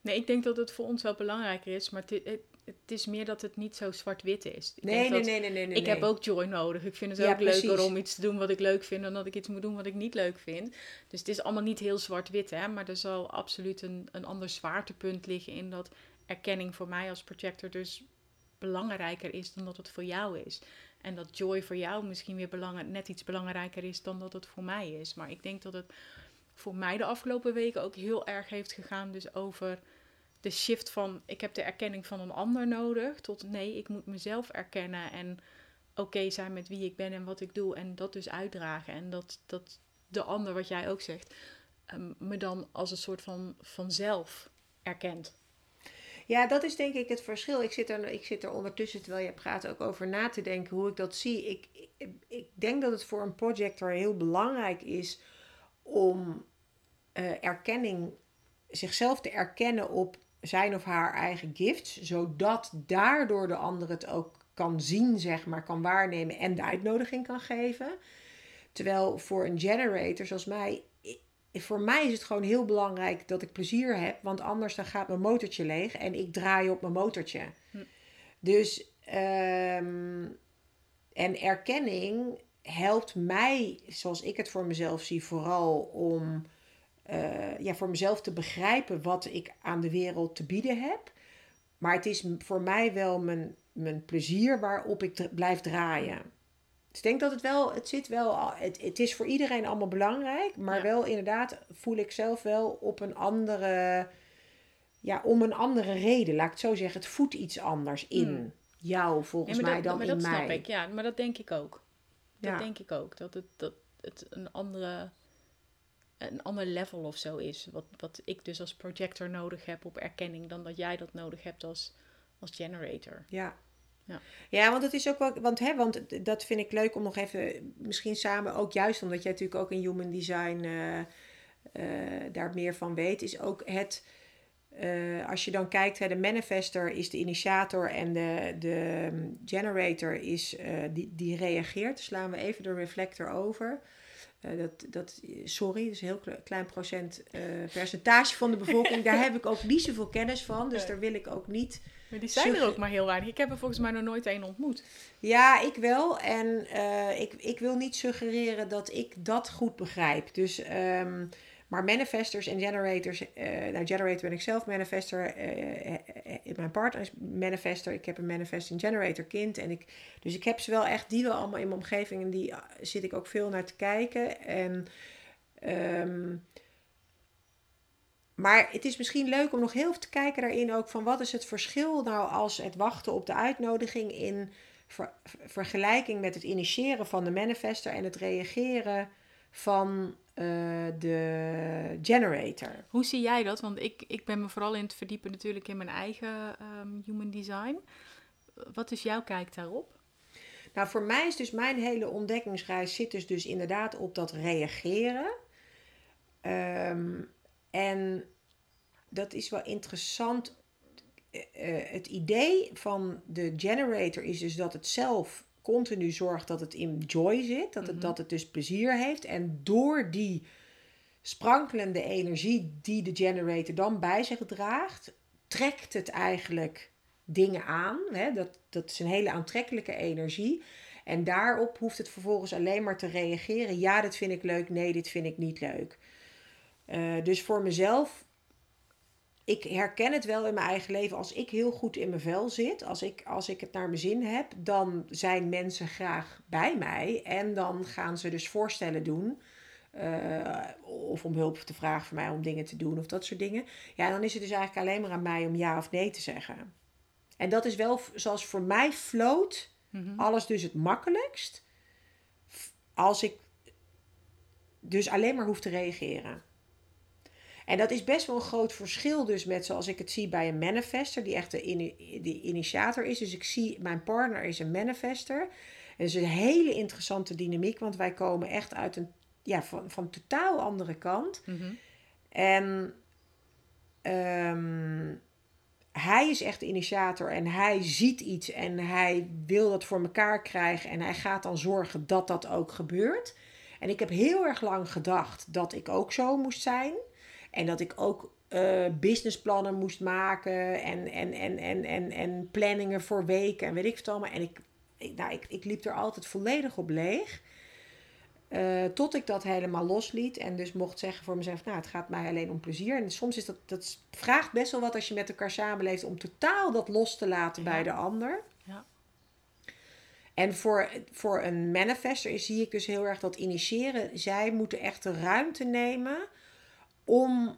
Nee, ik denk dat het voor ons wel belangrijker is, maar het, het is meer dat het niet zo zwart-wit is. Ik nee, nee, nee, nee, nee, nee, Ik heb ook joy nodig. Ik vind het ook leuker om iets te doen wat ik leuk vind dan dat ik iets moet doen wat ik niet leuk vind. Dus het is allemaal niet heel zwart-wit, hè. Maar er zal absoluut een, een ander zwaartepunt liggen in dat erkenning voor mij als projector dus belangrijker is dan dat het voor jou is. En dat joy voor jou misschien weer belang, net iets belangrijker is dan dat het voor mij is. Maar ik denk dat het voor mij de afgelopen weken ook heel erg heeft gegaan dus over de shift van ik heb de erkenning van een ander nodig tot nee, ik moet mezelf erkennen en oké zijn met wie ik ben en wat ik doe en dat dus uitdragen en dat, dat de ander, wat jij ook zegt, um, me dan als een soort van vanzelf erkent. Ja, dat is denk ik het verschil. Ik zit, er, ik zit er ondertussen, terwijl je praat, ook over na te denken hoe ik dat zie. Ik, ik, ik denk dat het voor een projector heel belangrijk is om uh, erkenning, zichzelf te erkennen op zijn of haar eigen gifts, zodat daardoor de ander het ook kan zien, zeg maar, kan waarnemen en de uitnodiging kan geven. Terwijl voor een generator zoals mij, voor mij is het gewoon heel belangrijk dat ik plezier heb, want anders dan gaat mijn motortje leeg en ik draai op mijn motortje. Hm. Dus, um, en erkenning helpt mij, zoals ik het voor mezelf zie, vooral om uh, ja, voor mezelf te begrijpen wat ik aan de wereld te bieden heb. Maar het is voor mij wel mijn, mijn plezier waarop ik blijf draaien. Dus ik denk dat het wel, het zit wel, het, het is voor iedereen allemaal belangrijk. Maar wel inderdaad voel ik zelf wel op een andere, ja, om een andere reden. Laat ik het zo zeggen, het voedt iets anders in hmm. jou volgens mij dan maar in mij. Dat snap ik, ja. Maar dat denk ik ook. Dat denk ik ook. Dat het, dat het een andere een ander level of zo is. Wat, wat ik dus als projector nodig heb op erkenning, dan dat jij dat nodig hebt als, als generator. Ja. Ja. ja, want het is ook wel, want, hè, want dat vind ik leuk om nog even, misschien samen ook juist omdat jij natuurlijk ook in human design uh, uh, daar meer van weet, is ook het, uh, als je dan kijkt, hè, de manifester is de initiator en de, de generator is, die, die reageert. slaan we even de reflector over. Uh, dat, dat, sorry, dat is een heel klein procent uh, percentage van de bevolking. Daar heb ik ook niet zoveel kennis van. Dus daar wil ik ook niet. Maar die zijn er ook maar heel weinig. Ik heb er volgens mij nog nooit één ontmoet. Ja, ik wel. En uh, ik, ik wil niet suggereren dat ik dat goed begrijp. Dus, um, maar manifestors en generators. nou, generator ben ik zelf. Manifester mijn partner is manifester. Ik heb een manifesting generator kind. En ik, dus ik heb ze wel echt, die wel allemaal in mijn omgeving. En die zit ik ook veel naar te kijken. En, ehm, maar het is misschien leuk om nog heel even te kijken daarin ook van wat is het verschil nou als het wachten op de uitnodiging in vergelijking met het initiëren van de manifester en het reageren van uh, de generator. Hoe zie jij dat? Want ik, ik ben me vooral in het verdiepen natuurlijk in mijn eigen um, human design. Wat is jouw kijk daarop? Nou, voor mij is dus mijn hele ontdekkingsreis zit dus, dus inderdaad op dat reageren. Um, en dat is wel interessant. Uh, het idee van de generator is dus dat het zelf continu zorgt dat het in joy zit, dat het, mhm. dat het dus plezier heeft. En door die sprankelende energie die de generator dan bij zich draagt, trekt het eigenlijk dingen aan. Hè? Dat, dat is een hele aantrekkelijke energie. En daarop hoeft het vervolgens alleen maar te reageren. Ja, dit vind ik leuk. Nee, dit vind ik niet leuk. Uh, dus voor mezelf ik herken het wel in mijn eigen leven. Als ik heel goed in mijn vel zit, als ik, als ik het naar mijn zin heb, dan zijn mensen graag bij mij. En dan gaan ze dus voorstellen doen. Uh, of om hulp te vragen voor mij om dingen te doen of dat soort dingen. Ja, dan is het dus eigenlijk alleen maar aan mij om ja of nee te zeggen. En dat is wel zoals voor mij floot mhm. alles dus het makkelijkst. Als ik dus alleen maar hoef te reageren. En dat is best wel een groot verschil dus met zoals ik het zie bij een manifester, die echt de, in, initiator is. Dus ik zie, mijn partner is een manifester. Het is een hele interessante dynamiek, want wij komen echt uit een, ja, van, van een totaal andere kant. Mhm. En ehm, hij is echt de initiator en hij ziet iets en hij wil dat voor elkaar krijgen en hij gaat dan zorgen dat dat ook gebeurt. En ik heb heel erg lang gedacht dat ik ook zo moest zijn. En dat ik ook uh, businessplannen moest maken en, en, en, en, en, en planningen voor weken en weet ik het allemaal. En ik, ik, nou, ik, ik liep er altijd volledig op leeg. Uh, tot ik dat helemaal losliet en dus mocht zeggen voor mezelf, nou het gaat mij alleen om plezier. En soms is dat, dat vraagt best wel wat als je met elkaar samenleeft om totaal dat los te laten bij de ander. Ja. En voor, voor een manifester zie ik dus heel erg dat initiëren. Zij moeten echt de ruimte nemen om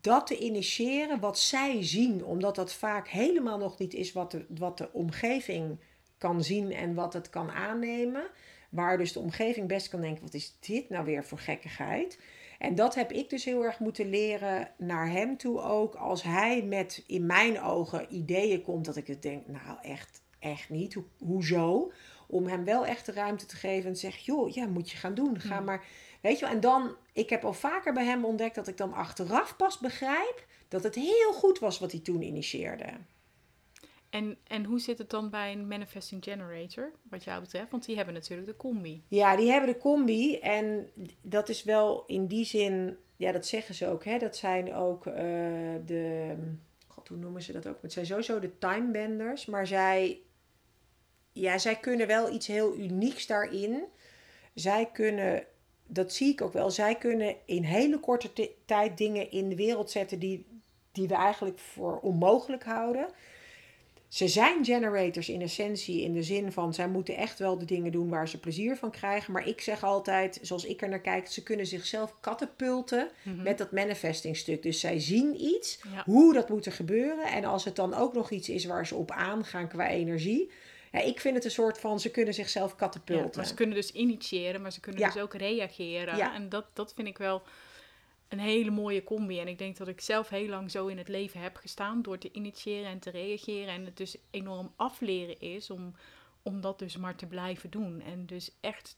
dat te initiëren wat zij zien, omdat dat vaak helemaal nog niet is wat de, wat de omgeving kan zien en wat het kan aannemen. Waar dus de omgeving best kan denken: wat is dit nou weer voor gekkigheid? En dat heb ik dus heel erg moeten leren naar hem toe ook. Als hij met in mijn ogen ideeën komt, dat ik het denk: nou echt, echt niet. Ho hoezo? Om hem wel echt de ruimte te geven en te zeggen: joh, ja, moet je gaan doen. Ga maar Weet je wel, en dan, ik heb al vaker bij hem ontdekt dat ik dan achteraf pas begrijp dat het heel goed was wat hij toen initieerde. En, en hoe zit het dan bij een manifesting generator, wat jou betreft? Want die hebben natuurlijk de combi. Ja, die hebben de combi. En dat is wel in die zin, ja, dat zeggen ze ook. Hè? Dat zijn ook uh, de, god, hoe noemen ze dat ook? Het zijn sowieso de timebenders. Maar zij, ja, zij kunnen wel iets heel unieks daarin. Zij kunnen dat zie ik ook wel. Zij kunnen in hele korte tijd dingen in de wereld zetten die, die we eigenlijk voor onmogelijk houden. Ze zijn generators in essentie in de zin van zij moeten echt wel de dingen doen waar ze plezier van krijgen. Maar ik zeg altijd, zoals ik er naar kijk, ze kunnen zichzelf katapulten mhm. met dat manifestingstuk. Dus zij zien iets, hoe dat moet er gebeuren. En als het dan ook nog iets is waar ze op aangaan qua energie, ja, ik vind het een soort van, ze kunnen zichzelf katapulten. maar ze kunnen dus initiëren, maar ze kunnen dus ook reageren. Ja. En dat, dat vind ik wel een hele mooie combi. En ik denk dat ik zelf heel lang zo in het leven heb gestaan door te initiëren en te reageren. En het dus enorm afleren is om, om dat dus maar te blijven doen. En dus echt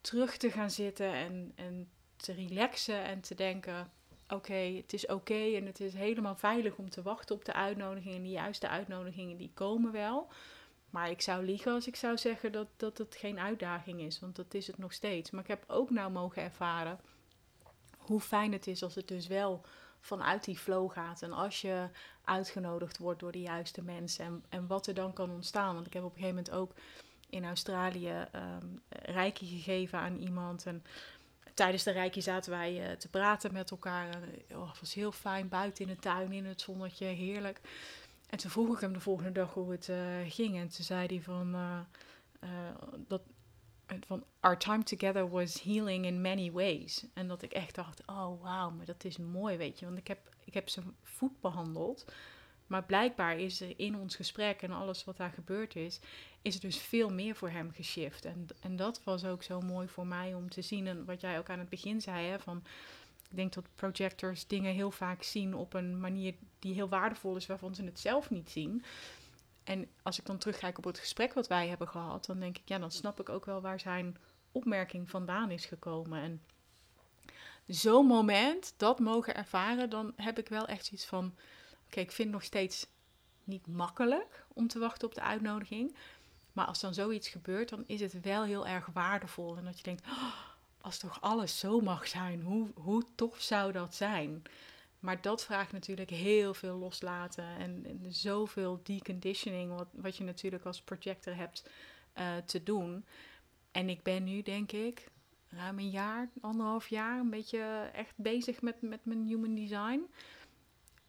terug te gaan zitten en, en te relaxen en te denken: oké, het is oké en het is helemaal veilig om te wachten op de uitnodigingen. De juiste uitnodigingen, die komen wel. Maar ik zou liegen als ik zou zeggen dat, dat het geen uitdaging is, want dat is het nog steeds. Maar ik heb ook nou mogen ervaren hoe fijn het is als het dus wel vanuit die flow gaat. En als je uitgenodigd wordt door de juiste mensen en, en wat er dan kan ontstaan. Want ik heb op een gegeven moment ook in Australië um, reiki gegeven aan iemand. En tijdens de reiki zaten wij uh, te praten met elkaar. Oh, het was heel fijn buiten in de tuin, in het zonnetje, heerlijk. En toen vroeg ik hem de volgende dag hoe het eh, ging. En toen zei hij van, eh, eh, dat, van... Our time together was healing in many ways. En dat ik echt dacht, oh wauw, maar dat is mooi, weet je. Want ik heb, ik heb zijn voet behandeld. Maar blijkbaar is er in ons gesprek en alles wat daar gebeurd is, is er dus veel meer voor hem geshift. En, en dat was ook zo mooi voor mij om te zien. En wat jij ook aan het begin zei, hè, van ik denk dat projectors dingen heel vaak zien op een manier die heel waardevol is, waarvan ze het zelf niet zien. En als ik dan terugkijk op het gesprek wat wij hebben gehad, dan denk ik, ja, dan snap ik ook wel waar zijn opmerking vandaan is gekomen. En zo'n moment, dat mogen ervaren, dan heb ik wel echt iets van, oké, ik vind het nog steeds niet makkelijk om te wachten op de uitnodiging. Maar als dan zoiets gebeurt, dan is het wel heel erg waardevol. En dat je denkt, oh, als toch alles zo mag zijn, hoe, hoe tof zou dat zijn? Maar dat vraagt natuurlijk heel veel loslaten en, zoveel deconditioning, wat, wat je natuurlijk als projector hebt uh, te doen. En ik ben nu, denk ik, ruim een jaar, anderhalf jaar, een beetje echt bezig met, met mijn human design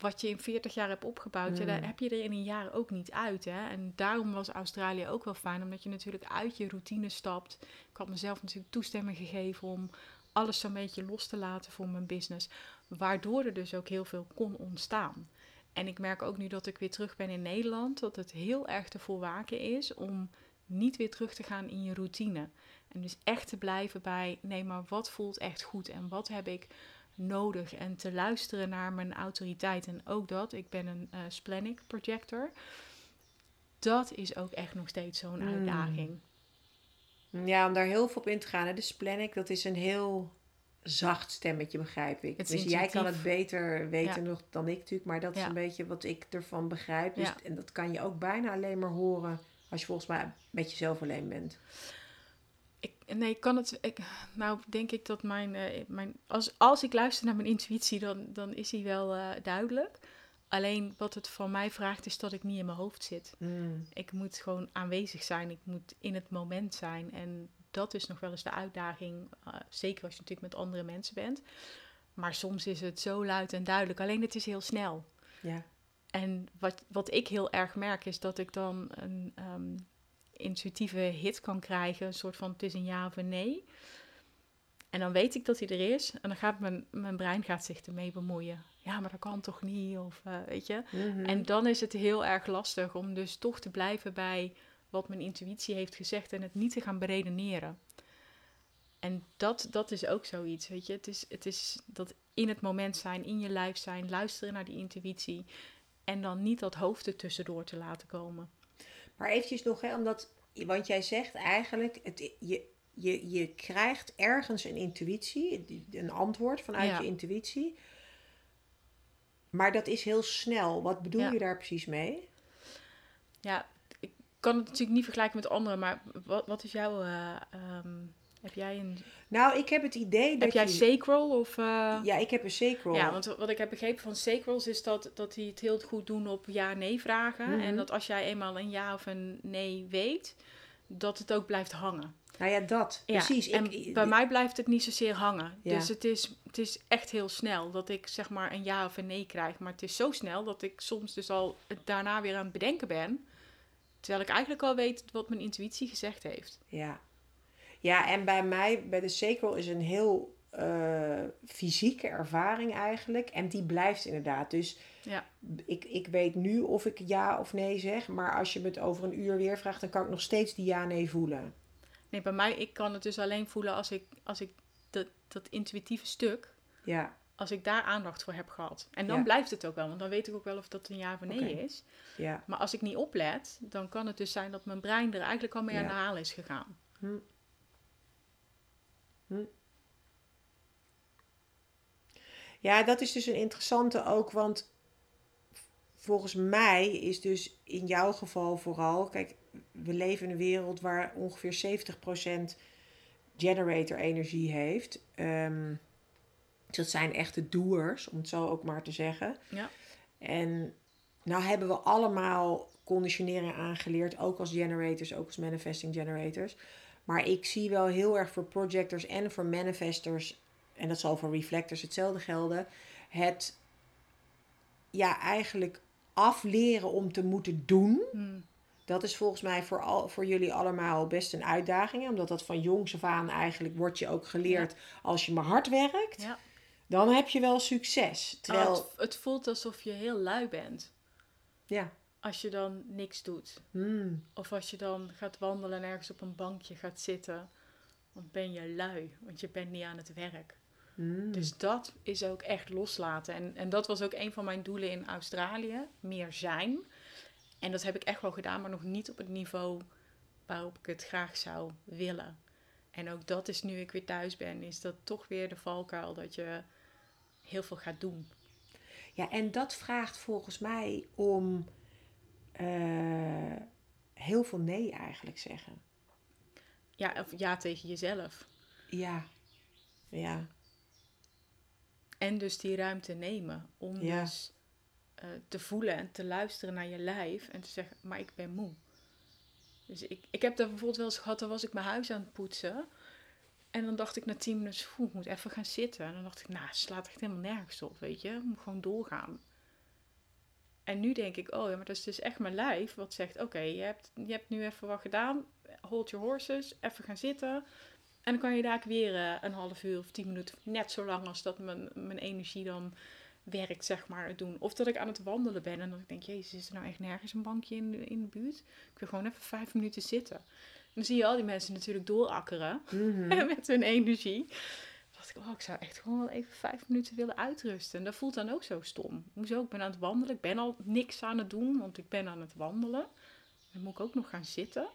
wat je in 40 jaar hebt opgebouwd, ja, daar hmm. heb je er in een jaar ook niet uit. Hè? En daarom was Australië ook wel fijn, omdat je natuurlijk uit je routine stapt. Ik had mezelf natuurlijk toestemming gegeven om alles zo'n beetje los te laten voor mijn business. Waardoor er dus ook heel veel kon ontstaan. En ik merk ook nu dat ik weer terug ben in Nederland, dat het heel erg te volwaken is om niet weer terug te gaan in je routine. En dus echt te blijven bij, nee, maar wat voelt echt goed en wat heb ik nodig en te luisteren naar mijn autoriteit. En ook dat, ik ben een uh, splenic projector. Dat is ook echt nog steeds zo'n hmm. uitdaging. Ja, om daar heel veel op in te gaan. De splenic, dat is een heel zacht stemmetje, begrijp ik. Dus jij kan het beter weten nog dan ik natuurlijk. Maar dat is een beetje wat ik ervan begrijp. Dus, En dat kan je ook bijna alleen maar horen als je volgens mij met jezelf alleen bent. Ik, nee, kan het. Ik, nou, denk ik dat mijn. Uh, mijn als, als ik luister naar mijn intuïtie, dan, dan is die wel uh, duidelijk. Alleen wat het van mij vraagt, is dat ik niet in mijn hoofd zit. Mm. Ik moet gewoon aanwezig zijn. Ik moet in het moment zijn. En dat is nog wel eens de uitdaging. Uh, zeker als je natuurlijk met andere mensen bent. Maar soms is het zo luid en duidelijk. Alleen het is heel snel. Ja. En wat, wat ik heel erg merk, is dat ik dan een. Um, intuïtieve hit kan krijgen. Een soort van het is een ja of een nee. En dan weet ik dat hij er is. En dan gaat mijn, mijn brein gaat zich ermee bemoeien. Ja, maar dat kan toch niet? Of uh, weet je. Mhm. En dan is het heel erg lastig om dus toch te blijven bij wat mijn intuïtie heeft gezegd. En het niet te gaan beredeneren. En dat, dat is ook zoiets, weet je. Het is, het is dat in het moment zijn, in je lijf zijn, luisteren naar die intuïtie. En dan niet dat hoofd er tussendoor te laten komen. Maar eventjes nog, hè, omdat, want jij zegt eigenlijk, het, je, je, je krijgt ergens een intuïtie, een antwoord vanuit je intuïtie. Maar dat is heel snel. Wat bedoel je daar precies mee? Ja, ik kan het natuurlijk niet vergelijken met anderen, maar wat, wat is jouw uh, heb jij een... Nou, ik heb het idee dat Heb jij sacral of... Uh... Ja, ik heb een sacral. Ja, want wat ik heb begrepen van sacrals is dat, dat die het heel goed doen op ja-nee vragen. Mhm. En dat als jij eenmaal een ja of een nee weet, dat het ook blijft hangen. Nou ja, dat. Precies. En bij mij blijft het niet zozeer hangen. Dus het is, het is echt heel snel dat ik zeg maar een ja of een nee krijg. Maar het is zo snel dat ik soms dus al daarna weer aan het bedenken ben. Terwijl ik eigenlijk al weet wat mijn intuïtie gezegd heeft. Ja, ja, en bij mij, bij de sacral, is een heel uh, fysieke ervaring eigenlijk. En die blijft inderdaad. Dus ja. ik, ik weet nu of ik ja of nee zeg. Maar als je me het over een uur weer vraagt, dan kan ik nog steeds die ja-nee voelen. Nee, bij mij, ik kan het dus alleen voelen als ik, als ik dat, dat intuïtieve stuk, ja. als ik daar aandacht voor heb gehad. En dan blijft het ook wel, want dan weet ik ook wel of dat een ja of nee is. Ja. Maar als ik niet oplet, dan kan het dus zijn dat mijn brein er eigenlijk al mee aan de haal is gegaan. Hm. Hm. Ja, dat is dus een interessante ook, want volgens mij is dus in jouw geval vooral, kijk, we leven in een wereld waar ongeveer 70% generator energie heeft. Um, dat zijn echte doers, om het zo ook maar te zeggen. Ja. En nou hebben we allemaal conditionering aangeleerd, ook als generators, ook als manifesting generators. Maar ik zie wel heel erg voor projectors en voor manifestors, en dat zal voor reflectors hetzelfde gelden, het ja, eigenlijk afleren om te moeten doen. Hmm. Dat is volgens mij voor, al, voor jullie allemaal best een uitdaging. Omdat dat van jongs af aan eigenlijk wordt je ook geleerd. Als je maar hard werkt, Ja. dan heb je wel succes. Terwijl, Oh, het, het voelt alsof je heel lui bent. ja. Als je dan niks doet. Hmm. Of als je dan gaat wandelen en ergens op een bankje gaat zitten. Dan ben je lui, want je bent niet aan het werk. Hmm. Dus dat is ook echt loslaten. En, en dat was ook een van mijn doelen in Australië. Meer zijn. En dat heb ik echt wel gedaan, maar nog niet op het niveau waarop ik het graag zou willen. En ook dat is nu ik weer thuis ben, is dat toch weer de valkuil dat je heel veel gaat doen. Ja, en dat vraagt volgens mij om eh, heel veel nee eigenlijk zeggen. Ja, of ja tegen jezelf. Ja. Ja. En dus die ruimte nemen om Ja. dus eh, te voelen en te luisteren naar je lijf en te zeggen, maar ik ben moe. Dus ik, ik heb dat bijvoorbeeld wel eens gehad, dan was ik mijn huis aan het poetsen. En dan dacht ik na tien minuten, "Oeh, ik moet even gaan zitten. En dan dacht ik, nou, slaat echt helemaal nergens op, weet je. Ik moet gewoon doorgaan. En nu denk ik, oh ja, maar dat is dus echt mijn lijf wat zegt, oké, je, hebt, je hebt nu even wat gedaan. Hold your horses, even gaan zitten. En dan kan je daar weer eh, een half uur of tien minuten, net zo lang als dat mijn, mijn energie dan werkt, zeg maar, doen. Of dat ik aan het wandelen ben en dat ik denk, jezus, is er nou echt nergens een bankje in de, in de buurt? Ik wil gewoon even vijf minuten zitten. En dan zie je al die mensen natuurlijk doorakkeren Mhm. met hun energie. Dacht ik, oh, ik zou echt gewoon wel even vijf minuten willen uitrusten. En dat voelt dan ook zo stom. Hoezo? Ik ben aan het wandelen. Ik ben al niks aan het doen, want ik ben aan het wandelen. Dan moet ik ook nog gaan zitten.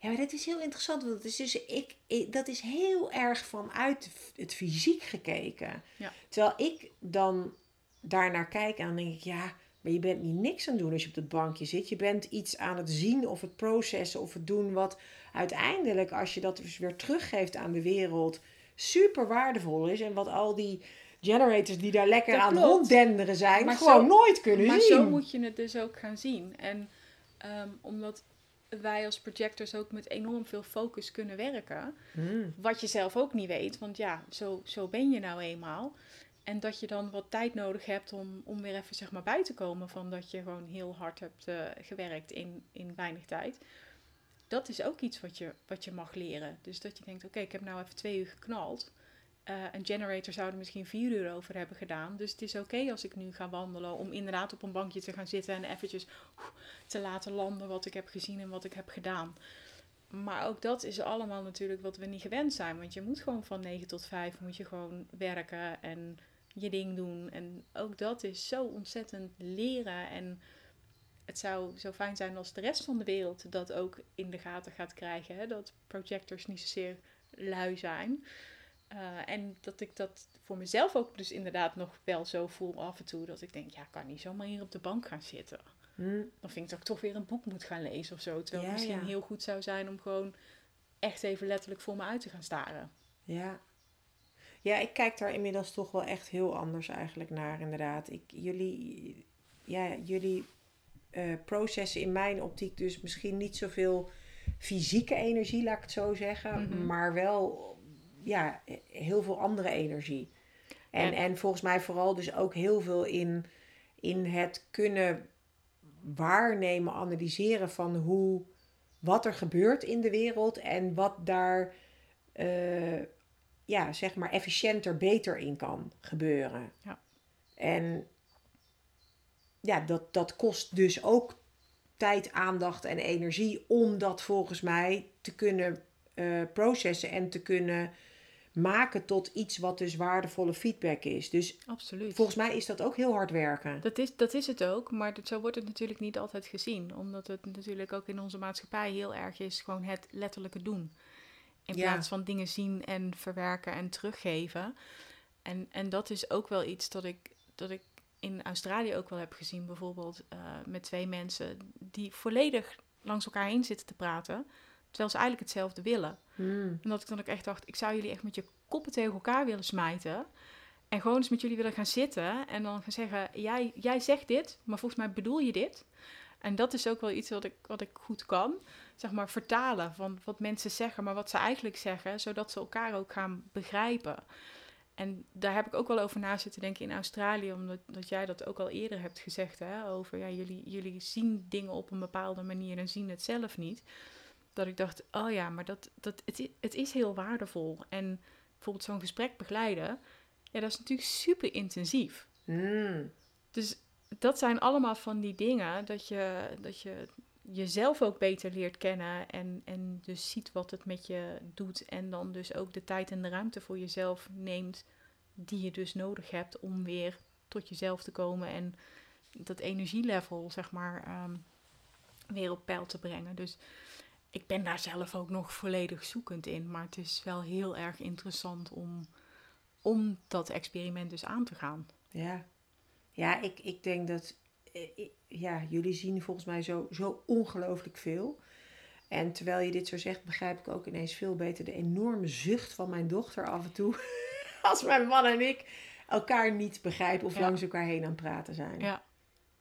Ja, maar dat is heel interessant. Want het is dus, ik, ik- dat is heel erg vanuit het fysiek gekeken. Ja. Terwijl ik dan daarnaar kijk en dan denk ik, ja, maar je bent niet niks aan het doen als je op dat bankje zit. Je bent iets aan het zien of het processen of het doen wat uiteindelijk, als je dat dus weer teruggeeft aan de wereld, super waardevol is. En wat al die generators die daar lekker Dat aan ronddenderen zijn, Maar gewoon zo- nooit kunnen Maar zien. zo moet je het dus ook gaan zien. En ehm, omdat wij als projectors ook met enorm veel focus kunnen werken. Hmm. Wat je zelf ook niet weet, want ja, zo, zo ben je nou eenmaal. En dat je dan wat tijd nodig hebt om, om weer even zeg maar bij te komen van dat je gewoon heel hard hebt eh, gewerkt in, in weinig tijd. Dat is ook iets wat je, wat je mag leren. Dus dat je denkt, oké, ik heb nou even twee uur geknald. Eh, een generator zou er misschien vier uur over hebben gedaan. Dus het is oké als ik nu ga wandelen om inderdaad op een bankje te gaan zitten en eventjes te laten landen wat ik heb gezien en wat ik heb gedaan. Maar ook dat is allemaal natuurlijk wat we niet gewend zijn. Want je moet gewoon van 9 tot 5 moet je gewoon werken en je ding doen. En ook dat is zo ontzettend leren. En het zou zo fijn zijn als de rest van de wereld dat ook in de gaten gaat krijgen. Hè? Dat projectors niet zozeer lui zijn. Eh, en dat ik dat voor mezelf ook dus inderdaad nog wel zo voel af en toe. Dat ik denk, ja, ik kan niet zomaar hier op de bank gaan zitten Hmm. dan vind ik dat ik toch weer een boek moet gaan lezen of zo. Terwijl Ja, het misschien ja. heel goed zou zijn om gewoon echt even letterlijk voor me uit te gaan staren. Ja. Ja, ik kijk daar inmiddels toch wel echt heel anders eigenlijk naar, inderdaad. Ik, jullie, ja, jullie eh, processen in mijn optiek dus misschien niet zoveel fysieke energie, laat ik het zo zeggen, Mhm. maar wel ja, heel veel andere energie. En, En- en volgens mij vooral dus ook heel veel in, in het kunnen waarnemen, analyseren van hoe, wat er gebeurt in de wereld en wat daar eh, ja, zeg maar efficiënter, beter in kan gebeuren. Ja. En ja, dat, dat kost dus ook tijd, aandacht en energie om dat volgens mij te kunnen eh, processen en te kunnen maken tot iets wat dus waardevolle feedback is. Dus Absoluut. volgens mij is dat ook heel hard werken. Dat is, dat is het ook, maar dat, zo wordt het natuurlijk niet altijd gezien. Omdat het natuurlijk ook in onze maatschappij heel erg is gewoon het letterlijke doen. In Ja. plaats van dingen zien en verwerken en teruggeven. En, en dat is ook wel iets dat ik, dat ik in Australië ook wel heb gezien. Bijvoorbeeld eh, met twee mensen die volledig langs elkaar heen zitten te praten. Terwijl ze eigenlijk hetzelfde willen. Hmm. En dat ik dan ook echt dacht, ik zou jullie echt met je koppen tegen elkaar willen smijten. En gewoon eens met jullie willen gaan zitten. En dan gaan zeggen, jij, jij zegt dit, maar volgens mij bedoel je dit. En dat is ook wel iets wat ik, wat ik goed kan. Zeg maar vertalen van wat mensen zeggen, maar wat ze eigenlijk zeggen. Zodat ze elkaar ook gaan begrijpen. En daar heb ik ook wel over na zitten denken in Australië, omdat dat jij dat ook al eerder hebt gezegd, hè, over ja, jullie, jullie zien dingen op een bepaalde manier en zien het zelf niet. Dat ik dacht, oh ja, maar dat, dat, het, i- het is heel waardevol. En bijvoorbeeld zo'n gesprek begeleiden, ja, dat is natuurlijk super intensief. Mm. Dus dat zijn allemaal van die dingen dat je, dat je jezelf ook beter leert kennen en, en dus ziet wat het met je doet. En dan dus ook de tijd en de ruimte voor jezelf neemt die je dus nodig hebt om weer tot jezelf te komen en dat energielevel, zeg maar, ehm, weer op peil te brengen. Dus ik ben daar zelf ook nog volledig zoekend in. Maar het is wel heel erg interessant om, om dat experiment dus aan te gaan. Ja, ja ik, ik denk dat ja, jullie zien volgens mij zo, zo ongelooflijk veel. En terwijl je dit zo zegt, begrijp ik ook ineens veel beter de enorme zucht van mijn dochter af en toe. Als mijn man en ik elkaar niet begrijpen of Ja. langs elkaar heen aan het praten zijn. Ja.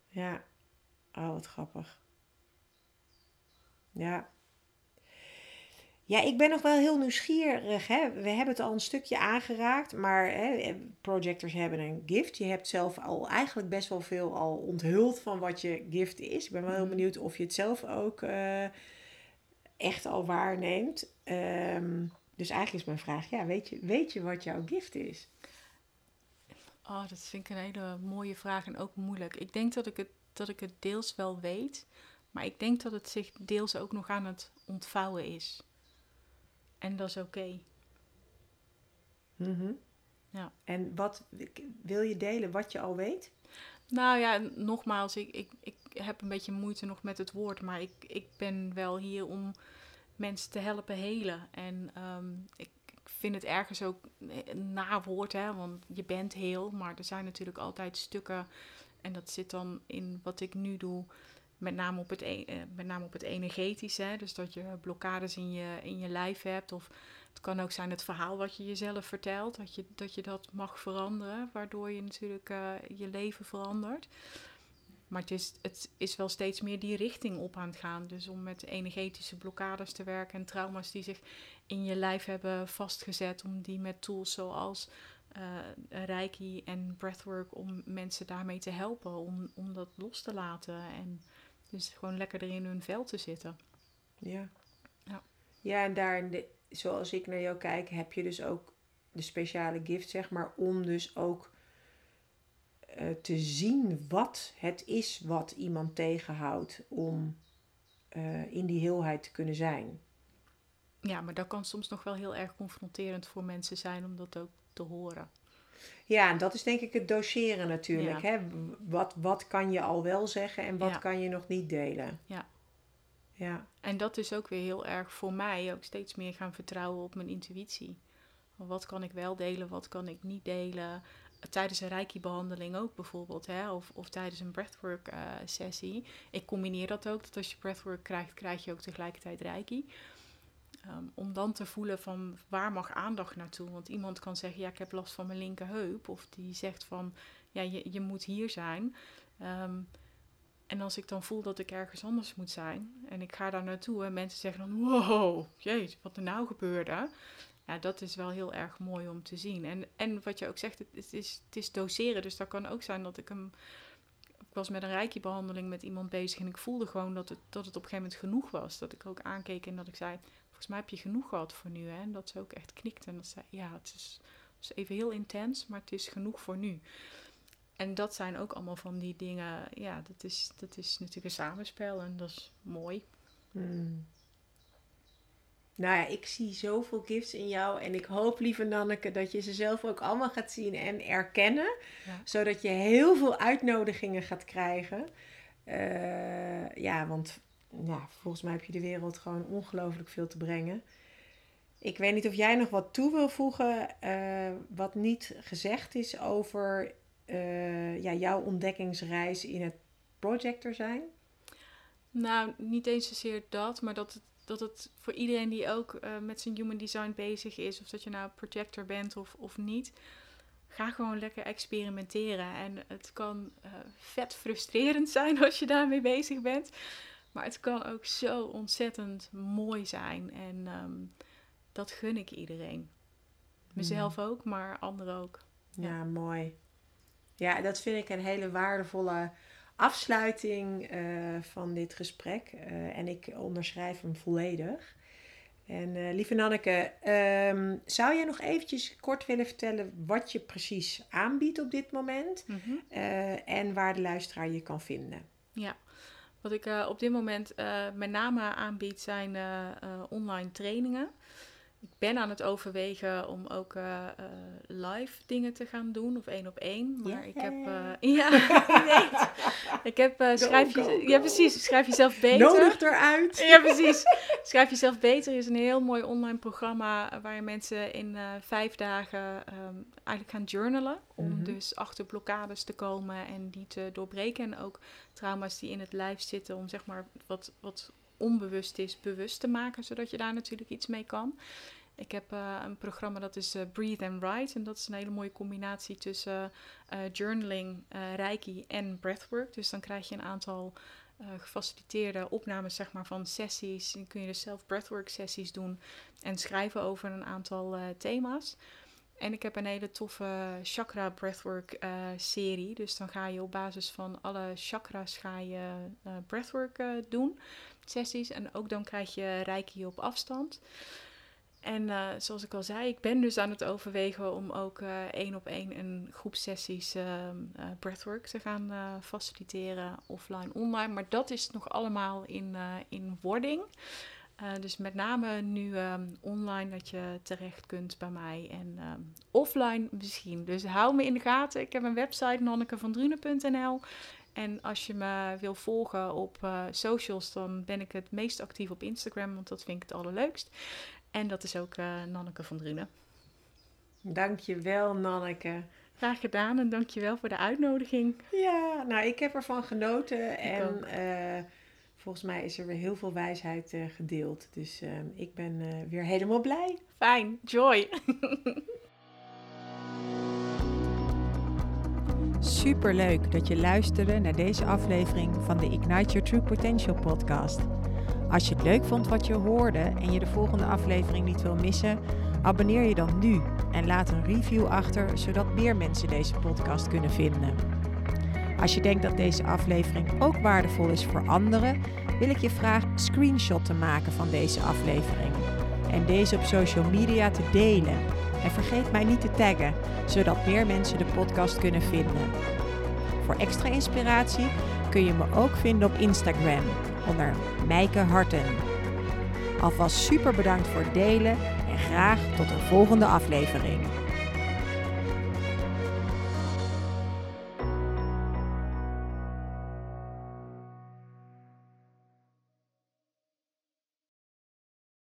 Ja. Oh, wat grappig. Ja. Ja, ik ben nog wel heel nieuwsgierig. Hè? We hebben het al een stukje aangeraakt, maar hè, projectors hebben een gift. Je hebt zelf al eigenlijk best wel veel al onthuld van wat je gift is. Ik ben wel heel Mhm. benieuwd of je het zelf ook eh, echt al waarneemt. Ehm, dus eigenlijk is mijn vraag, ja, weet je, weet je wat jouw gift is? Oh, dat vind ik een hele mooie vraag en ook moeilijk. Ik denk dat ik het, dat ik het deels wel weet, maar ik denk dat het zich deels ook nog aan het ontvouwen is. En dat is oké. Mhm. Ja. En wat wil je delen wat je al weet? Nou ja, nogmaals, ik, ik, ik heb een beetje moeite nog met het woord, maar ik, ik ben wel hier om mensen te helpen helen. En ehm, ik, ik vind het ergens ook een nawoord, hè, want je bent heel, maar er zijn natuurlijk altijd stukken. En dat zit dan in wat ik nu doe, met name op het, e- eh, met name op het energetische. Hè, dus dat je blokkades in je, in je lijf hebt. Of het kan ook zijn het verhaal wat je jezelf vertelt, dat je dat, je dat mag veranderen, waardoor je natuurlijk eh, je leven verandert. Maar het is, het is wel steeds meer die richting op aan het gaan. Dus om met energetische blokkades te werken en trauma's die zich in je lijf hebben vastgezet, om die met tools zoals eh Reiki en breathwork, om mensen daarmee te helpen, om, om dat los te laten en dus gewoon lekker er in hun vel te zitten. Ja. Ja. Ja, en daar, de, zoals ik naar jou kijk, heb je dus ook de speciale gift, zeg maar, om dus ook eh, te zien wat het is wat iemand tegenhoudt om eh, in die heelheid te kunnen zijn. Ja, maar dat kan soms nog wel heel erg confronterend voor mensen zijn om dat ook te horen. Ja, en dat is denk ik het doseren natuurlijk. Ja. Hè? Wat, wat kan je al wel zeggen en wat Ja. kan je nog niet delen? Ja. Ja, En dat is ook weer heel erg voor mij ook steeds meer gaan vertrouwen op mijn intuïtie. Wat kan ik wel delen, wat kan ik niet delen? Tijdens een reiki-behandeling ook bijvoorbeeld, hè? Of, of tijdens een breathwork-sessie. ik combineer dat ook, dat als je breathwork krijgt, krijg je ook tegelijkertijd reiki. Ehm, om dan te voelen van waar mag aandacht naartoe? Want iemand kan zeggen, ja, ik heb last van mijn linkerheup. Of die zegt van, ja, je, je moet hier zijn. Ehm, en als ik dan voel dat ik ergens anders moet zijn en ik ga daar naartoe en mensen zeggen dan, wow, jeetje, wat er nou gebeurde. Ja, dat is wel heel erg mooi om te zien. En, en wat je ook zegt, het, het is, het is doseren. Dus dat kan ook zijn dat ik hem... Ik was met een reiki-behandeling met iemand bezig en ik voelde gewoon dat het, dat het op een gegeven moment genoeg was. Dat ik ook aankeek en dat ik zei, volgens mij heb je genoeg gehad voor nu. Hè? En dat ze ook echt knikte en dat zei, ja, het is, het is even heel intens, maar het is genoeg voor nu. En dat zijn ook allemaal van die dingen. Ja, dat is, dat is natuurlijk een samenspel en dat is mooi. Hmm. Nou ja, ik zie zoveel gifts in jou. En ik hoop, lieve Nanneke, dat je ze zelf ook allemaal gaat zien en erkennen. Ja. Zodat je heel veel uitnodigingen gaat krijgen. Eh, ja, want ja, volgens mij heb je de wereld gewoon ongelooflijk veel te brengen. Ik weet niet of jij nog wat toe wil voegen. eh, wat niet gezegd is over eh, ja, jouw ontdekkingsreis in het projector zijn. Nou, niet eens zozeer dat, maar dat het, dat het voor iedereen die ook eh, met zijn human design bezig is, of dat je nou projector bent of, of niet, ga gewoon lekker experimenteren. En het kan vet frustrerend zijn als je daarmee bezig bent, maar het kan ook zo ontzettend mooi zijn. En ehm, dat gun ik iedereen. Mezelf ook, maar anderen ook. Ja, mooi. Ja, dat vind ik een hele waardevolle afsluiting eh, van dit gesprek. Eh, en ik onderschrijf hem volledig. En uh, lieve Nanneke, ehm, zou jij nog eventjes kort willen vertellen wat je precies aanbiedt op dit moment Mhm. en waar de luisteraar je kan vinden? Ja, wat ik op dit moment met name aanbied zijn online trainingen. Ik ben aan het overwegen om ook uh, uh, live dingen te gaan doen, of één op één. Maar Yeah. ik heb, uh, ja, weet. ik heb, schrijf Go, je, go, ja precies, schrijf jezelf beter. Nodig eruit. Ja, precies. Schrijf jezelf beter is een heel mooi online programma waar je mensen in vijf dagen um, eigenlijk gaan journalen. Om Mhm. dus achter blokkades te komen en die te doorbreken. En ook trauma's die in het lijf zitten, om zeg maar wat, wat onbewust is, bewust te maken, zodat je daar natuurlijk iets mee kan. Ik heb uh, een programma dat is uh, Breathe and Write. En dat is een hele mooie combinatie tussen uh, journaling, reiki en breathwork. Dus dan krijg je een aantal gefaciliteerde opnames zeg maar, van sessies. En kun je dus zelf breathwork sessies doen en schrijven over een aantal thema's. En ik heb een hele toffe chakra breathwork serie. Dus dan ga je op basis van alle chakras ga je breathwork doen, sessies. En ook dan krijg je reiki op afstand. En zoals ik al zei, ik ben dus aan het overwegen om ook één op één een groep sessies uh, breathwork te gaan eh, faciliteren, offline, online. Maar dat is nog allemaal in, in wording. Dus met name nu um, online dat je terecht kunt bij mij en um, offline misschien. Dus hou me in de gaten. Ik heb een website nannekevandrune.nl. En als je me wil volgen op socials, dan ben ik het meest actief op Instagram, want dat vind ik het allerleukst. En dat is ook uh, Nanneke van Drunen. Dankjewel, Nanneke. Graag gedaan en dankjewel voor de uitnodiging. Ja, nou, ik heb ervan genoten. Ik en volgens mij is er weer heel veel wijsheid uh, gedeeld. Dus ik ben weer helemaal blij. Fijn, joy. Super leuk dat je luisterde naar deze aflevering van de Ignite Your True Potential podcast. Als je het leuk vond wat je hoorde en je de volgende aflevering niet wil missen, abonneer je dan nu en laat een review achter, zodat meer mensen deze podcast kunnen vinden. Als je denkt dat deze aflevering ook waardevol is voor anderen, wil ik je vragen een screenshot te maken van deze aflevering en deze op social media te delen. En vergeet mij niet te taggen, zodat meer mensen de podcast kunnen vinden. Voor extra inspiratie kun je me ook vinden op Instagram onder Mijke Harten. Alvast super bedankt voor het delen en graag tot een volgende aflevering.